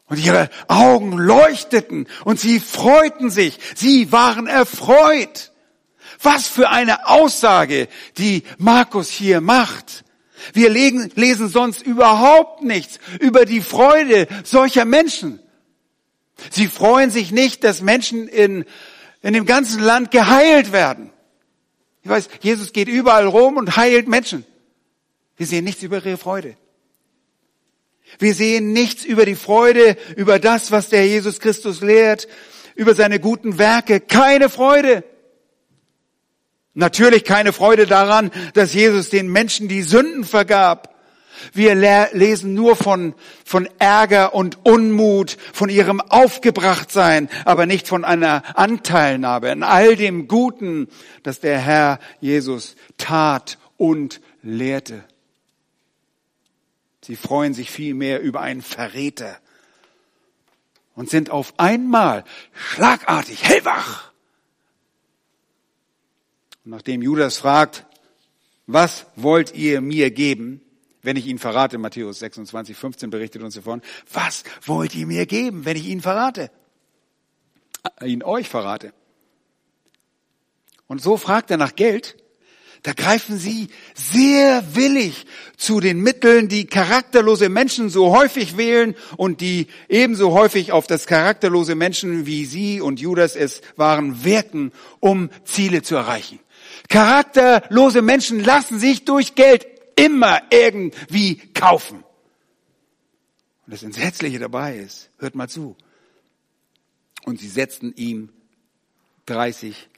S1: Und ihre Augen leuchteten und sie freuten sich, sie waren erfreut. Was für eine Aussage, die Markus hier macht. Wir lesen sonst überhaupt nichts über die Freude solcher Menschen. Sie freuen sich nicht, dass Menschen in, in dem ganzen Land geheilt werden. Ich weiß, Jesus geht überall rum und heilt Menschen. Wir sehen nichts über ihre Freude. Wir sehen nichts über die Freude, über das, was der Jesus Christus lehrt, über seine guten Werke. Keine Freude. Natürlich keine Freude daran, dass Jesus den Menschen die Sünden vergab. Wir lesen nur von, von Ärger und Unmut, von ihrem Aufgebrachtsein, aber nicht von einer Anteilnahme an all dem Guten, das der Herr Jesus tat und lehrte. Sie freuen sich vielmehr über einen Verräter und sind auf einmal schlagartig hellwach. Und nachdem Judas fragt, was wollt ihr mir geben, wenn ich ihn verrate, Matthäus 26, 15 berichtet uns davon, was wollt ihr mir geben, wenn ich ihn verrate? Äh, ihn euch verrate. Und so fragt er nach Geld. Da greifen sie sehr willig zu den Mitteln, die charakterlose Menschen so häufig wählen und die ebenso häufig auf das charakterlose Menschen wie sie und Judas es waren wirken, um Ziele zu erreichen. Charakterlose Menschen lassen sich durch Geld immer irgendwie kaufen. Und das Entsetzliche dabei ist, hört mal zu. Und sie setzten ihm 30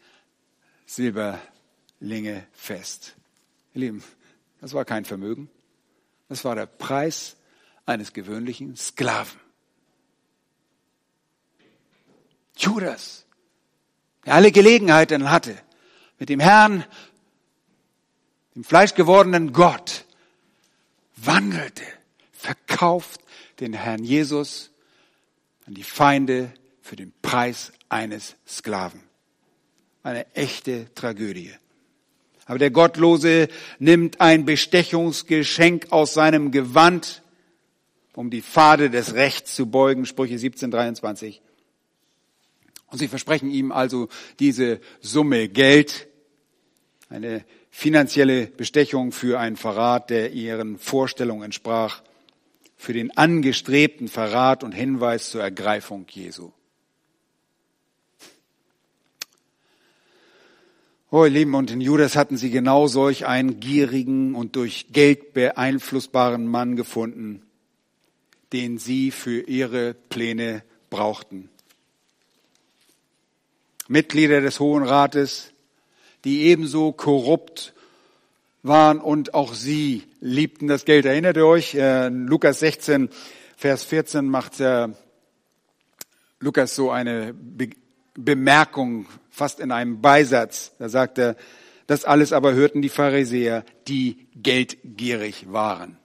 S1: Silberlinge fest. Ihr Lieben, das war kein Vermögen. Das war der Preis eines gewöhnlichen Sklaven. Judas, der alle Gelegenheiten hatte, mit dem Herrn dem fleischgewordenen Gott, wandelte, verkauft den Herrn Jesus an die Feinde für den Preis eines Sklaven. Eine echte Tragödie. Aber der Gottlose nimmt ein Bestechungsgeschenk aus seinem Gewand, um die Pfade des Rechts zu beugen, Sprüche 17, 23. Und sie versprechen ihm also diese Summe Geld, eine finanzielle Bestechung für einen Verrat, der ihren Vorstellungen entsprach, für den angestrebten Verrat und Hinweis zur Ergreifung Jesu. Oh, ihr Lieben, und in Judas hatten sie genau solch einen gierigen und durch Geld beeinflussbaren Mann gefunden, den sie für ihre Pläne brauchten. Mitglieder des Hohen Rates, die ebenso korrupt waren und auch sie liebten das Geld. Erinnert ihr euch? Äh, Lukas 16, Vers 14 macht äh, Lukas so eine Be Bemerkung, fast in einem Beisatz. Da sagt er, das alles aber hörten die Pharisäer, die geldgierig waren.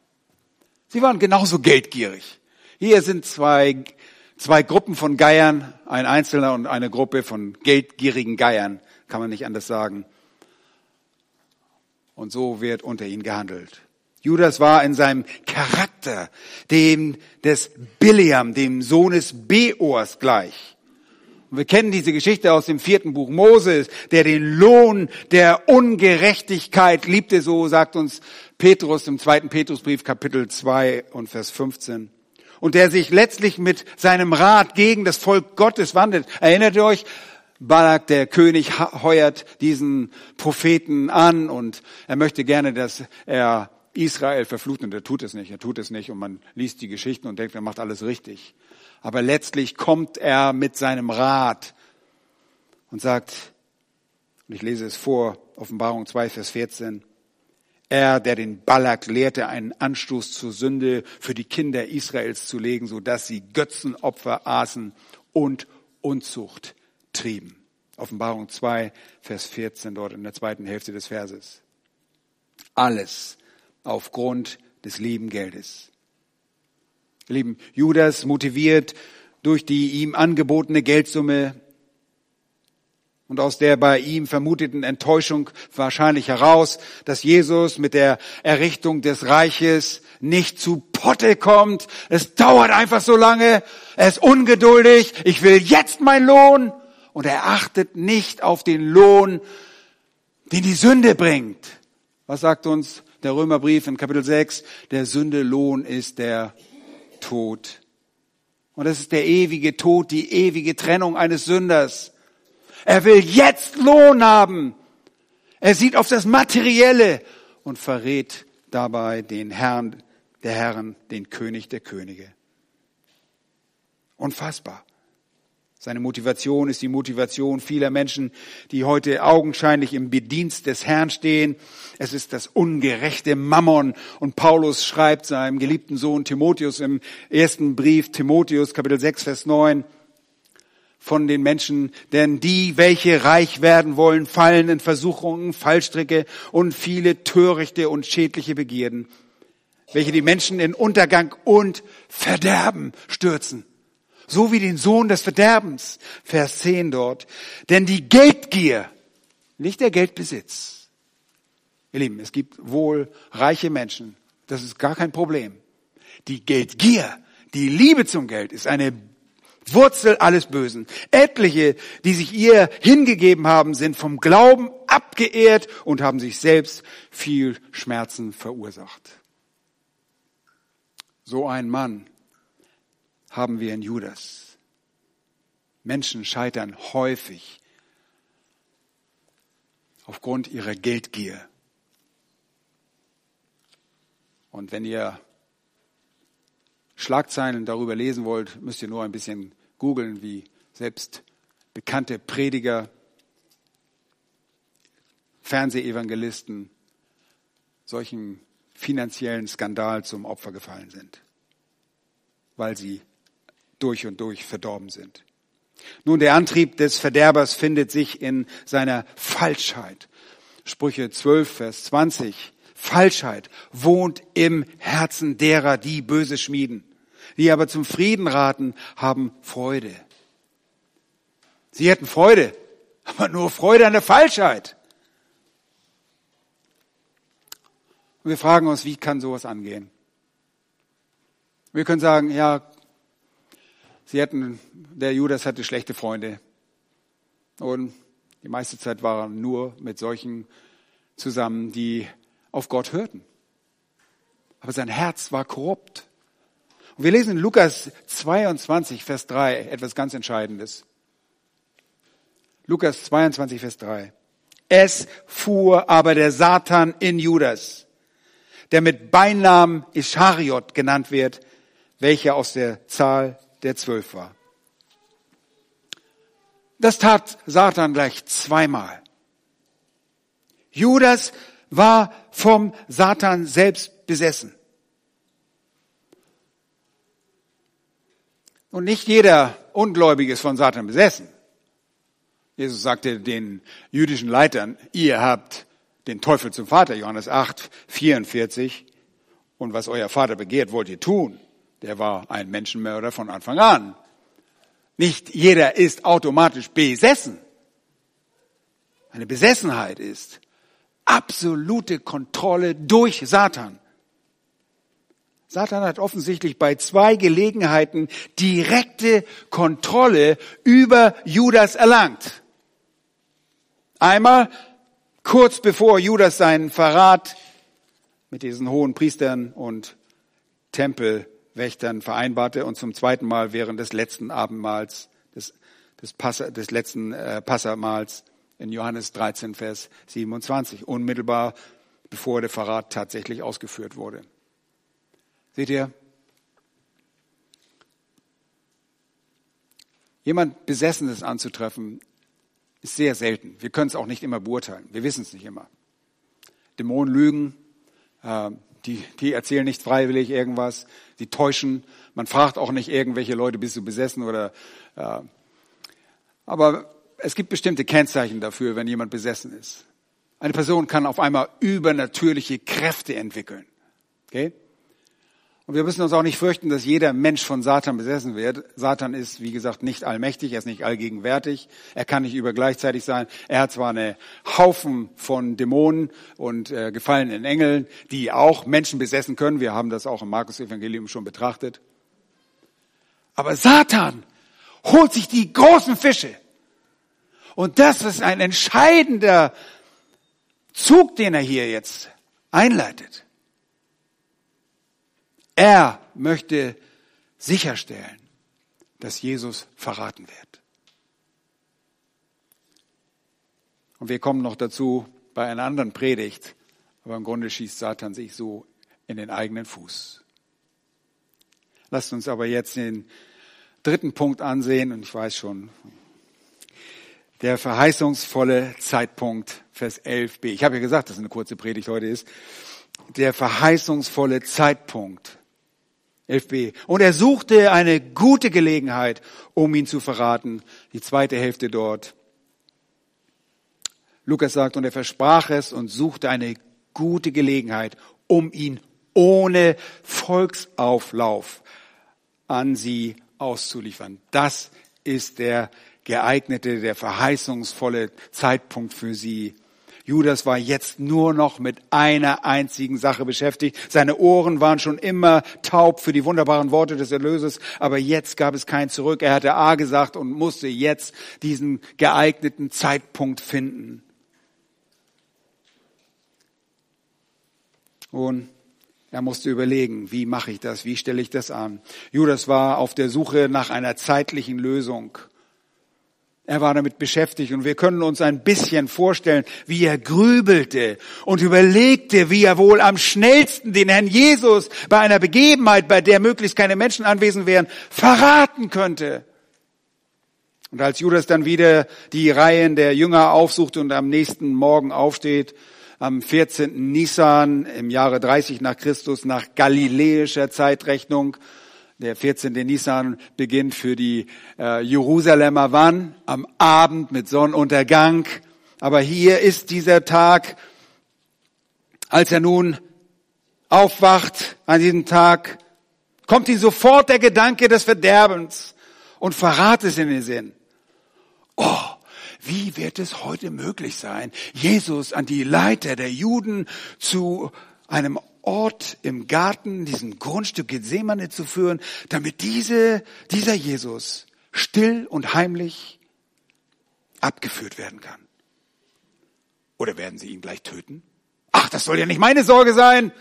S1: Sie waren genauso geldgierig. Hier sind zwei, zwei Gruppen von Geiern, ein Einzelner und eine Gruppe von geldgierigen Geiern kann man nicht anders sagen. Und so wird unter ihnen gehandelt. Judas war in seinem Charakter dem des Biliam, dem Sohnes Beors gleich. Und wir kennen diese Geschichte aus dem vierten Buch Moses, der den Lohn der Ungerechtigkeit liebte, so sagt uns Petrus im zweiten Petrusbrief Kapitel 2 und Vers 15 und der sich letztlich mit seinem Rat gegen das Volk Gottes wandelt. Erinnert ihr euch, Balak, der König, heuert diesen Propheten an und er möchte gerne, dass er Israel verflucht und er tut es nicht, er tut es nicht und man liest die Geschichten und denkt, er macht alles richtig. Aber letztlich kommt er mit seinem Rat und sagt, und ich lese es vor, Offenbarung 2, Vers 14, er, der den Balak lehrte, einen Anstoß zur Sünde für die Kinder Israels zu legen, so dass sie Götzenopfer aßen und Unzucht trieben. Offenbarung 2, Vers 14 dort in der zweiten Hälfte des Verses. Alles aufgrund des lieben Geldes. Lieben, Judas motiviert durch die ihm angebotene Geldsumme und aus der bei ihm vermuteten Enttäuschung wahrscheinlich heraus, dass Jesus mit der Errichtung des Reiches nicht zu Potte kommt. Es dauert einfach so lange. Er ist ungeduldig. Ich will jetzt mein Lohn und er achtet nicht auf den Lohn, den die Sünde bringt. Was sagt uns der Römerbrief in Kapitel 6? Der Sündelohn ist der Tod. Und das ist der ewige Tod, die ewige Trennung eines Sünders. Er will jetzt Lohn haben. Er sieht auf das Materielle und verrät dabei den Herrn der Herren, den König der Könige. Unfassbar. Seine Motivation ist die Motivation vieler Menschen, die heute augenscheinlich im Bedienst des Herrn stehen. Es ist das ungerechte Mammon. Und Paulus schreibt seinem geliebten Sohn Timotheus im ersten Brief Timotheus Kapitel 6 Vers 9 von den Menschen, denn die, welche reich werden wollen, fallen in Versuchungen, Fallstricke und viele törichte und schädliche Begierden, welche die Menschen in Untergang und Verderben stürzen so wie den Sohn des Verderbens. Vers 10 dort. Denn die Geldgier, nicht der Geldbesitz. Ihr Lieben, es gibt wohl reiche Menschen. Das ist gar kein Problem. Die Geldgier, die Liebe zum Geld ist eine Wurzel alles Bösen. Etliche, die sich ihr hingegeben haben, sind vom Glauben abgeehrt und haben sich selbst viel Schmerzen verursacht. So ein Mann haben wir in Judas. Menschen scheitern häufig aufgrund ihrer Geldgier. Und wenn ihr Schlagzeilen darüber lesen wollt, müsst ihr nur ein bisschen googeln, wie selbst bekannte Prediger, Fernsehevangelisten solchen finanziellen Skandal zum Opfer gefallen sind, weil sie durch und durch verdorben sind. Nun, der Antrieb des Verderbers findet sich in seiner Falschheit. Sprüche 12, Vers 20. Falschheit wohnt im Herzen derer, die böse schmieden. Die aber zum Frieden raten, haben Freude. Sie hätten Freude, aber nur Freude an der Falschheit. Und wir fragen uns, wie kann sowas angehen? Wir können sagen, ja, Sie hatten, der Judas hatte schlechte Freunde. Und die meiste Zeit war er nur mit solchen zusammen, die auf Gott hörten. Aber sein Herz war korrupt. Und wir lesen in Lukas 22, Vers 3 etwas ganz Entscheidendes. Lukas 22, Vers 3. Es fuhr aber der Satan in Judas, der mit Beinamen Ischariot genannt wird, welcher aus der Zahl der zwölf war. Das tat Satan gleich zweimal. Judas war vom Satan selbst besessen. Und nicht jeder Ungläubige ist von Satan besessen. Jesus sagte den jüdischen Leitern, ihr habt den Teufel zum Vater, Johannes 8, 44, und was euer Vater begehrt, wollt ihr tun der war ein Menschenmörder von Anfang an. Nicht jeder ist automatisch besessen. Eine Besessenheit ist absolute Kontrolle durch Satan. Satan hat offensichtlich bei zwei Gelegenheiten direkte Kontrolle über Judas erlangt. Einmal kurz bevor Judas seinen Verrat mit diesen hohen Priestern und Tempel Wächtern vereinbarte und zum zweiten Mal während des letzten Abendmahls, des, des, Passa, des letzten äh, Passamahls in Johannes 13, Vers 27, unmittelbar bevor der Verrat tatsächlich ausgeführt wurde. Seht ihr? Jemand Besessenes anzutreffen, ist sehr selten. Wir können es auch nicht immer beurteilen. Wir wissen es nicht immer. Dämonen lügen, äh, die, die erzählen nicht freiwillig irgendwas, die täuschen. Man fragt auch nicht irgendwelche Leute, bist du besessen oder. Äh, aber es gibt bestimmte Kennzeichen dafür, wenn jemand besessen ist. Eine Person kann auf einmal übernatürliche Kräfte entwickeln. Okay? Und wir müssen uns auch nicht fürchten, dass jeder Mensch von Satan besessen wird. Satan ist, wie gesagt, nicht allmächtig, er ist nicht allgegenwärtig, er kann nicht über gleichzeitig sein. Er hat zwar eine Haufen von Dämonen und äh, gefallenen Engeln, die auch Menschen besessen können. Wir haben das auch im Markus-Evangelium schon betrachtet. Aber Satan holt sich die großen Fische. Und das ist ein entscheidender Zug, den er hier jetzt einleitet. Er möchte sicherstellen, dass Jesus verraten wird. Und wir kommen noch dazu bei einer anderen Predigt, aber im Grunde schießt Satan sich so in den eigenen Fuß. Lasst uns aber jetzt den dritten Punkt ansehen, und ich weiß schon, der verheißungsvolle Zeitpunkt, Vers 11b. Ich habe ja gesagt, dass es eine kurze Predigt heute ist. Der verheißungsvolle Zeitpunkt, 11b. Und er suchte eine gute Gelegenheit, um ihn zu verraten. Die zweite Hälfte dort. Lukas sagt, und er versprach es und suchte eine gute Gelegenheit, um ihn ohne Volksauflauf an sie auszuliefern. Das ist der geeignete, der verheißungsvolle Zeitpunkt für sie. Judas war jetzt nur noch mit einer einzigen Sache beschäftigt. Seine Ohren waren schon immer taub für die wunderbaren Worte des Erlösers, aber jetzt gab es kein Zurück. Er hatte A gesagt und musste jetzt diesen geeigneten Zeitpunkt finden. Und er musste überlegen, wie mache ich das, wie stelle ich das an. Judas war auf der Suche nach einer zeitlichen Lösung. Er war damit beschäftigt und wir können uns ein bisschen vorstellen, wie er grübelte und überlegte, wie er wohl am schnellsten den Herrn Jesus bei einer Begebenheit, bei der möglichst keine Menschen anwesend wären, verraten könnte. Und als Judas dann wieder die Reihen der Jünger aufsuchte und am nächsten Morgen aufsteht, am 14. Nisan im Jahre 30 nach Christus nach galiläischer Zeitrechnung, der 14. Nisan beginnt für die äh, Jerusalemer wann? Am Abend mit Sonnenuntergang. Aber hier ist dieser Tag, als er nun aufwacht an diesem Tag, kommt ihm sofort der Gedanke des Verderbens und verrat es in den Sinn. Oh, wie wird es heute möglich sein, Jesus an die Leiter der Juden zu einem Ort im Garten, diesem Grundstück Gethsemane zu führen, damit diese, dieser Jesus still und heimlich abgeführt werden kann. Oder werden sie ihn gleich töten? Ach, das soll ja nicht meine Sorge sein.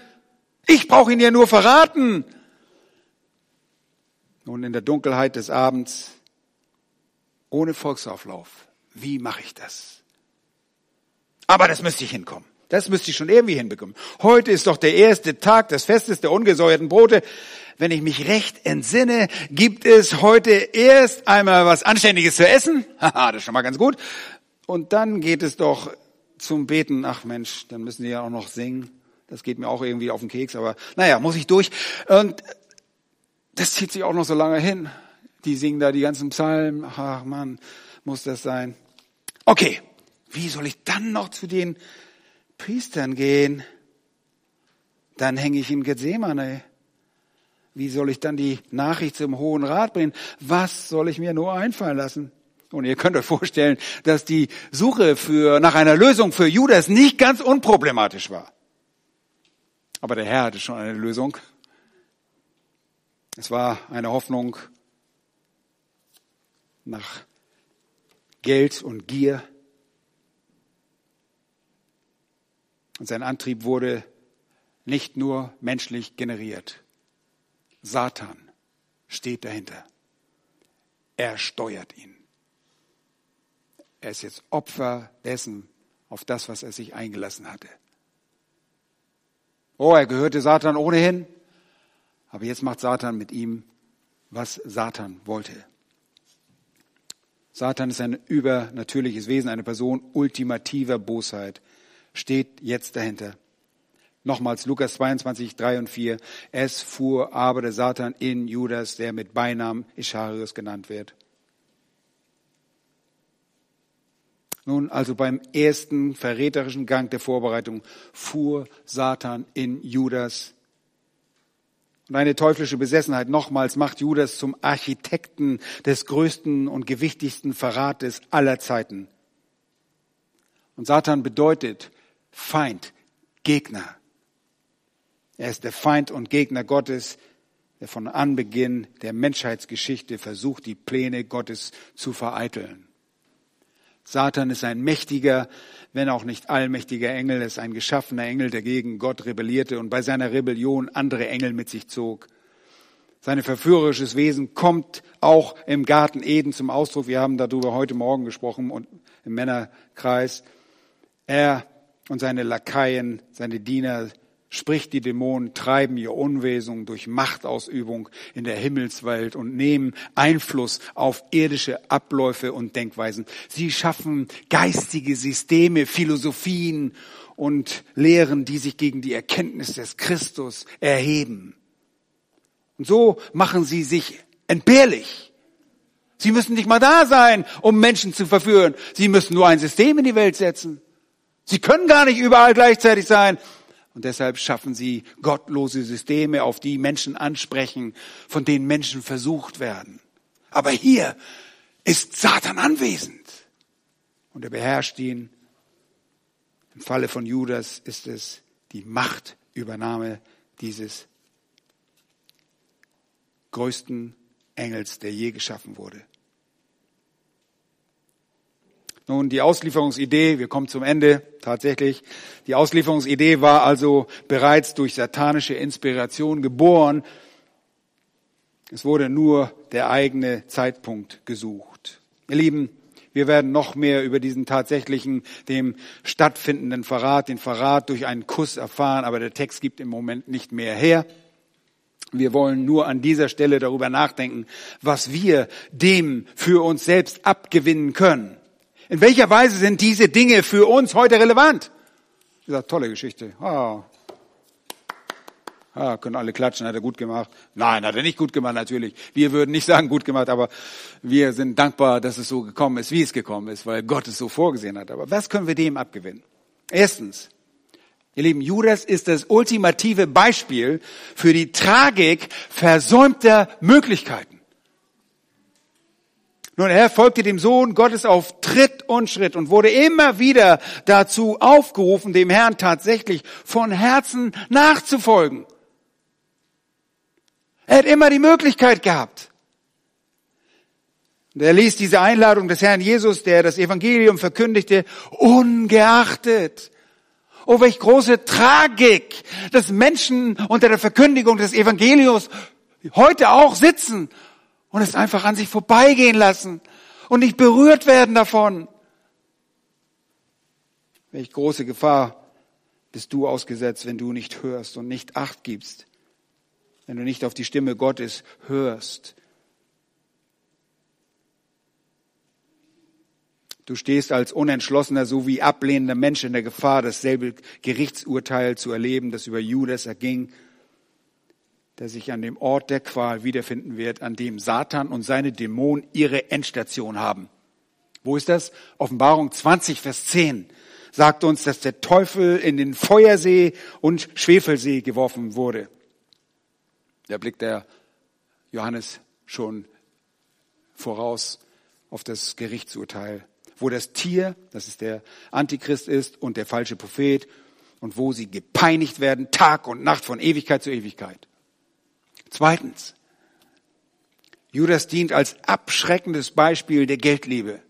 S1: Ich brauche ihn ja nur verraten. Nun in der Dunkelheit des Abends, ohne Volksauflauf, wie mache ich das? Aber das müsste ich hinkommen. Das müsste ich schon irgendwie hinbekommen. Heute ist doch der erste Tag des Festes der ungesäuerten Brote. Wenn ich mich recht entsinne, gibt es heute erst einmal was Anständiges zu essen. Haha, das ist schon mal ganz gut. Und dann geht es doch zum Beten. Ach Mensch, dann müssen die ja auch noch singen. Das geht mir auch irgendwie auf den Keks, aber naja, muss ich durch. Und das zieht sich auch noch so lange hin. Die singen da die ganzen Psalmen. Ach man, muss das sein. Okay, wie soll ich dann noch zu den Priestern gehen, dann hänge ich in Gethsemane. Wie soll ich dann die Nachricht zum Hohen Rat bringen? Was soll ich mir nur einfallen lassen? Und ihr könnt euch vorstellen, dass die Suche für, nach einer Lösung für Judas nicht ganz unproblematisch war. Aber der Herr hatte schon eine Lösung. Es war eine Hoffnung nach Geld und Gier. Und sein Antrieb wurde nicht nur menschlich generiert. Satan steht dahinter. Er steuert ihn. Er ist jetzt Opfer dessen, auf das, was er sich eingelassen hatte. Oh, er gehörte Satan ohnehin, aber jetzt macht Satan mit ihm, was Satan wollte. Satan ist ein übernatürliches Wesen, eine Person ultimativer Bosheit steht jetzt dahinter. Nochmals Lukas 22, 3 und 4. Es fuhr aber der Satan in Judas, der mit Beinamen Ischarius genannt wird. Nun, also beim ersten verräterischen Gang der Vorbereitung fuhr Satan in Judas. Und eine teuflische Besessenheit nochmals macht Judas zum Architekten des größten und gewichtigsten Verrates aller Zeiten. Und Satan bedeutet Feind, Gegner. Er ist der Feind und Gegner Gottes, der von Anbeginn der Menschheitsgeschichte versucht, die Pläne Gottes zu vereiteln. Satan ist ein mächtiger, wenn auch nicht allmächtiger Engel, ist ein geschaffener Engel, der gegen Gott rebellierte und bei seiner Rebellion andere Engel mit sich zog. Sein verführerisches Wesen kommt auch im Garten Eden zum Ausdruck. Wir haben darüber heute Morgen gesprochen und im Männerkreis. Er und seine Lakaien, seine Diener Sprich, die Dämonen treiben ihr Unwesen durch Machtausübung in der Himmelswelt und nehmen Einfluss auf irdische Abläufe und Denkweisen. Sie schaffen geistige Systeme, Philosophien und Lehren, die sich gegen die Erkenntnis des Christus erheben. Und so machen sie sich entbehrlich. Sie müssen nicht mal da sein, um Menschen zu verführen. Sie müssen nur ein System in die Welt setzen. Sie können gar nicht überall gleichzeitig sein. Und deshalb schaffen sie gottlose Systeme, auf die Menschen ansprechen, von denen Menschen versucht werden. Aber hier ist Satan anwesend. Und er beherrscht ihn. Im Falle von Judas ist es die Machtübernahme dieses größten Engels, der je geschaffen wurde. Nun, die Auslieferungsidee, wir kommen zum Ende tatsächlich. Die Auslieferungsidee war also bereits durch satanische Inspiration geboren. Es wurde nur der eigene Zeitpunkt gesucht. Ihr Lieben, wir werden noch mehr über diesen tatsächlichen, dem stattfindenden Verrat, den Verrat durch einen Kuss erfahren, aber der Text gibt im Moment nicht mehr her. Wir wollen nur an dieser Stelle darüber nachdenken, was wir dem für uns selbst abgewinnen können. In welcher Weise sind diese Dinge für uns heute relevant? Dieser tolle Geschichte. Ah. Ah, können alle klatschen, hat er gut gemacht. Nein, hat er nicht gut gemacht, natürlich. Wir würden nicht sagen gut gemacht, aber wir sind dankbar, dass es so gekommen ist, wie es gekommen ist, weil Gott es so vorgesehen hat. Aber was können wir dem abgewinnen? Erstens, ihr Lieben, Judas ist das ultimative Beispiel für die Tragik versäumter Möglichkeiten. Nun, er folgte dem Sohn Gottes auf Tritt und Schritt und wurde immer wieder dazu aufgerufen, dem Herrn tatsächlich von Herzen nachzufolgen. Er hat immer die Möglichkeit gehabt. Und er ließ diese Einladung des Herrn Jesus, der das Evangelium verkündigte, ungeachtet. Oh, welch große Tragik, dass Menschen unter der Verkündigung des Evangeliums heute auch sitzen und es einfach an sich vorbeigehen lassen und nicht berührt werden davon. Welch große Gefahr bist du ausgesetzt, wenn du nicht hörst und nicht acht gibst, wenn du nicht auf die Stimme Gottes hörst. Du stehst als unentschlossener sowie ablehnender Mensch in der Gefahr, dasselbe Gerichtsurteil zu erleben, das über Judas erging der sich an dem Ort der Qual wiederfinden wird, an dem Satan und seine Dämonen ihre Endstation haben. Wo ist das? Offenbarung 20, Vers 10 sagt uns, dass der Teufel in den Feuersee und Schwefelsee geworfen wurde. Da blickt der Johannes schon voraus auf das Gerichtsurteil, wo das Tier, das ist der Antichrist ist und der falsche Prophet und wo sie gepeinigt werden, Tag und Nacht von Ewigkeit zu Ewigkeit. Zweitens, Judas dient als abschreckendes Beispiel der Geldliebe.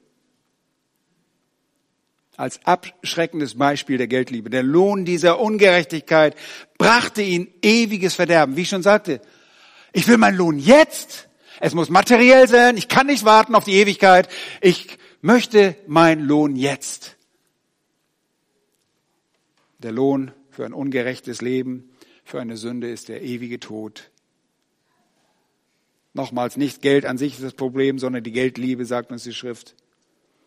S1: Als abschreckendes Beispiel der Geldliebe. Der Lohn dieser Ungerechtigkeit brachte ihn ewiges Verderben. Wie ich schon sagte, ich will meinen Lohn jetzt. Es muss materiell sein. Ich kann nicht warten auf die Ewigkeit. Ich möchte meinen Lohn jetzt. Der Lohn für ein ungerechtes Leben, für eine Sünde ist der ewige Tod Nochmals, nicht Geld an sich ist das Problem, sondern die Geldliebe, sagt uns die Schrift.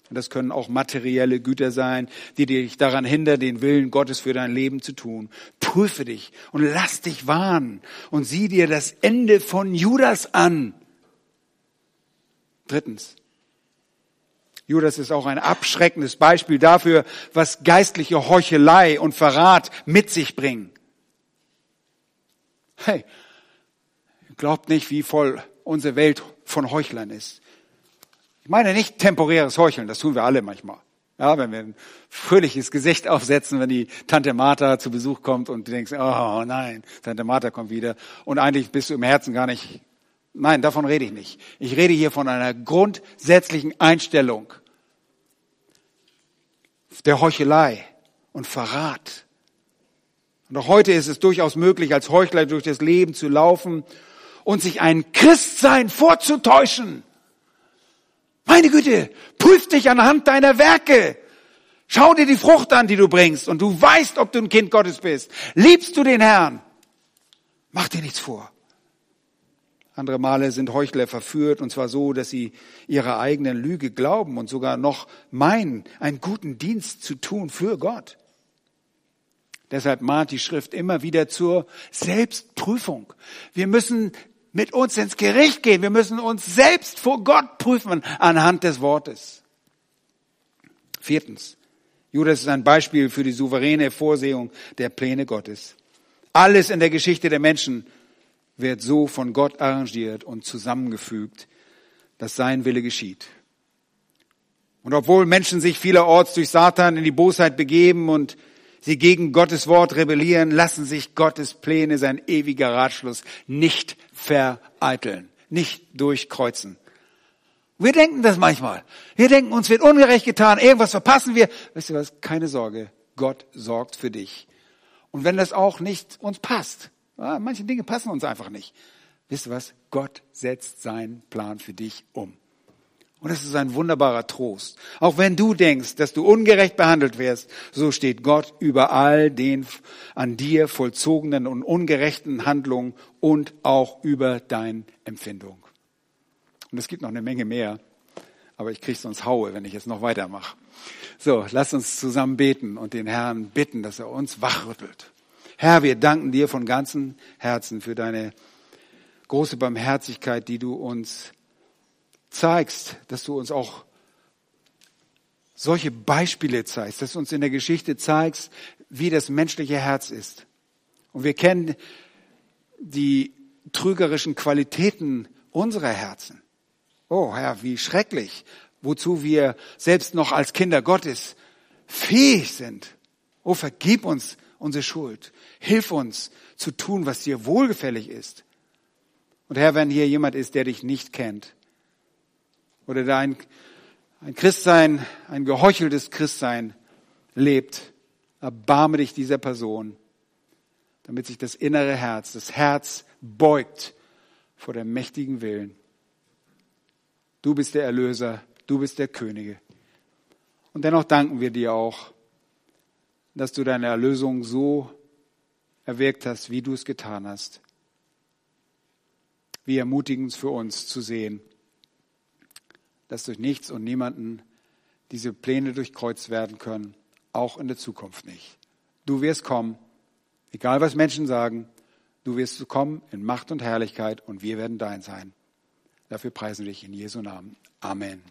S1: Und das können auch materielle Güter sein, die dich daran hindern, den Willen Gottes für dein Leben zu tun. Prüfe dich und lass dich warnen und sieh dir das Ende von Judas an. Drittens. Judas ist auch ein abschreckendes Beispiel dafür, was geistliche Heuchelei und Verrat mit sich bringen. Hey, glaubt nicht, wie voll unsere Welt von Heuchlern ist. Ich meine nicht temporäres Heucheln, das tun wir alle manchmal. Ja, wenn wir ein fröhliches Gesicht aufsetzen, wenn die Tante Martha zu Besuch kommt und du denkst, oh nein, Tante Martha kommt wieder. Und eigentlich bist du im Herzen gar nicht, nein, davon rede ich nicht. Ich rede hier von einer grundsätzlichen Einstellung der Heuchelei und Verrat. Und auch heute ist es durchaus möglich, als Heuchler durch das Leben zu laufen und sich ein Christsein vorzutäuschen. Meine Güte, prüf dich anhand deiner Werke. Schau dir die Frucht an, die du bringst und du weißt, ob du ein Kind Gottes bist. Liebst du den Herrn? Mach dir nichts vor. Andere Male sind Heuchler verführt und zwar so, dass sie ihrer eigenen Lüge glauben und sogar noch meinen, einen guten Dienst zu tun für Gott. Deshalb mahnt die Schrift immer wieder zur Selbstprüfung. Wir müssen mit uns ins Gericht gehen. Wir müssen uns selbst vor Gott prüfen anhand des Wortes. Viertens. Judas ist ein Beispiel für die souveräne Vorsehung der Pläne Gottes. Alles in der Geschichte der Menschen wird so von Gott arrangiert und zusammengefügt, dass sein Wille geschieht. Und obwohl Menschen sich vielerorts durch Satan in die Bosheit begeben und sie gegen Gottes Wort rebellieren, lassen sich Gottes Pläne, sein ewiger Ratschluss, nicht vereiteln, nicht durchkreuzen. Wir denken das manchmal. Wir denken, uns wird ungerecht getan, irgendwas verpassen wir. Wisst ihr was? Keine Sorge. Gott sorgt für dich. Und wenn das auch nicht uns passt, ja, manche Dinge passen uns einfach nicht. Wisst ihr was? Gott setzt seinen Plan für dich um. Und das ist ein wunderbarer Trost. Auch wenn du denkst, dass du ungerecht behandelt wirst, so steht Gott über all den an dir vollzogenen und ungerechten Handlungen und auch über deine Empfindung. Und es gibt noch eine Menge mehr, aber ich kriege sonst Haue, wenn ich jetzt noch weitermache. So, lass uns zusammen beten und den Herrn bitten, dass er uns wachrüttelt. Herr, wir danken dir von ganzem Herzen für deine große Barmherzigkeit, die du uns zeigst, dass du uns auch solche Beispiele zeigst, dass du uns in der Geschichte zeigst, wie das menschliche Herz ist. Und wir kennen die trügerischen Qualitäten unserer Herzen. Oh Herr, wie schrecklich, wozu wir selbst noch als Kinder Gottes fähig sind. Oh, vergib uns unsere Schuld. Hilf uns zu tun, was dir wohlgefällig ist. Und Herr, wenn hier jemand ist, der dich nicht kennt, oder da ein, ein Christsein, ein geheucheltes Christsein lebt, erbarme dich dieser Person, damit sich das innere Herz, das Herz beugt vor dem mächtigen Willen. Du bist der Erlöser, du bist der Könige. Und dennoch danken wir dir auch, dass du deine Erlösung so erwirkt hast, wie du es getan hast. Wie ermutigend für uns zu sehen, dass durch nichts und niemanden diese Pläne durchkreuzt werden können, auch in der Zukunft nicht. Du wirst kommen, egal was Menschen sagen, du wirst kommen in Macht und Herrlichkeit und wir werden dein sein. Dafür preisen wir dich in Jesu Namen. Amen.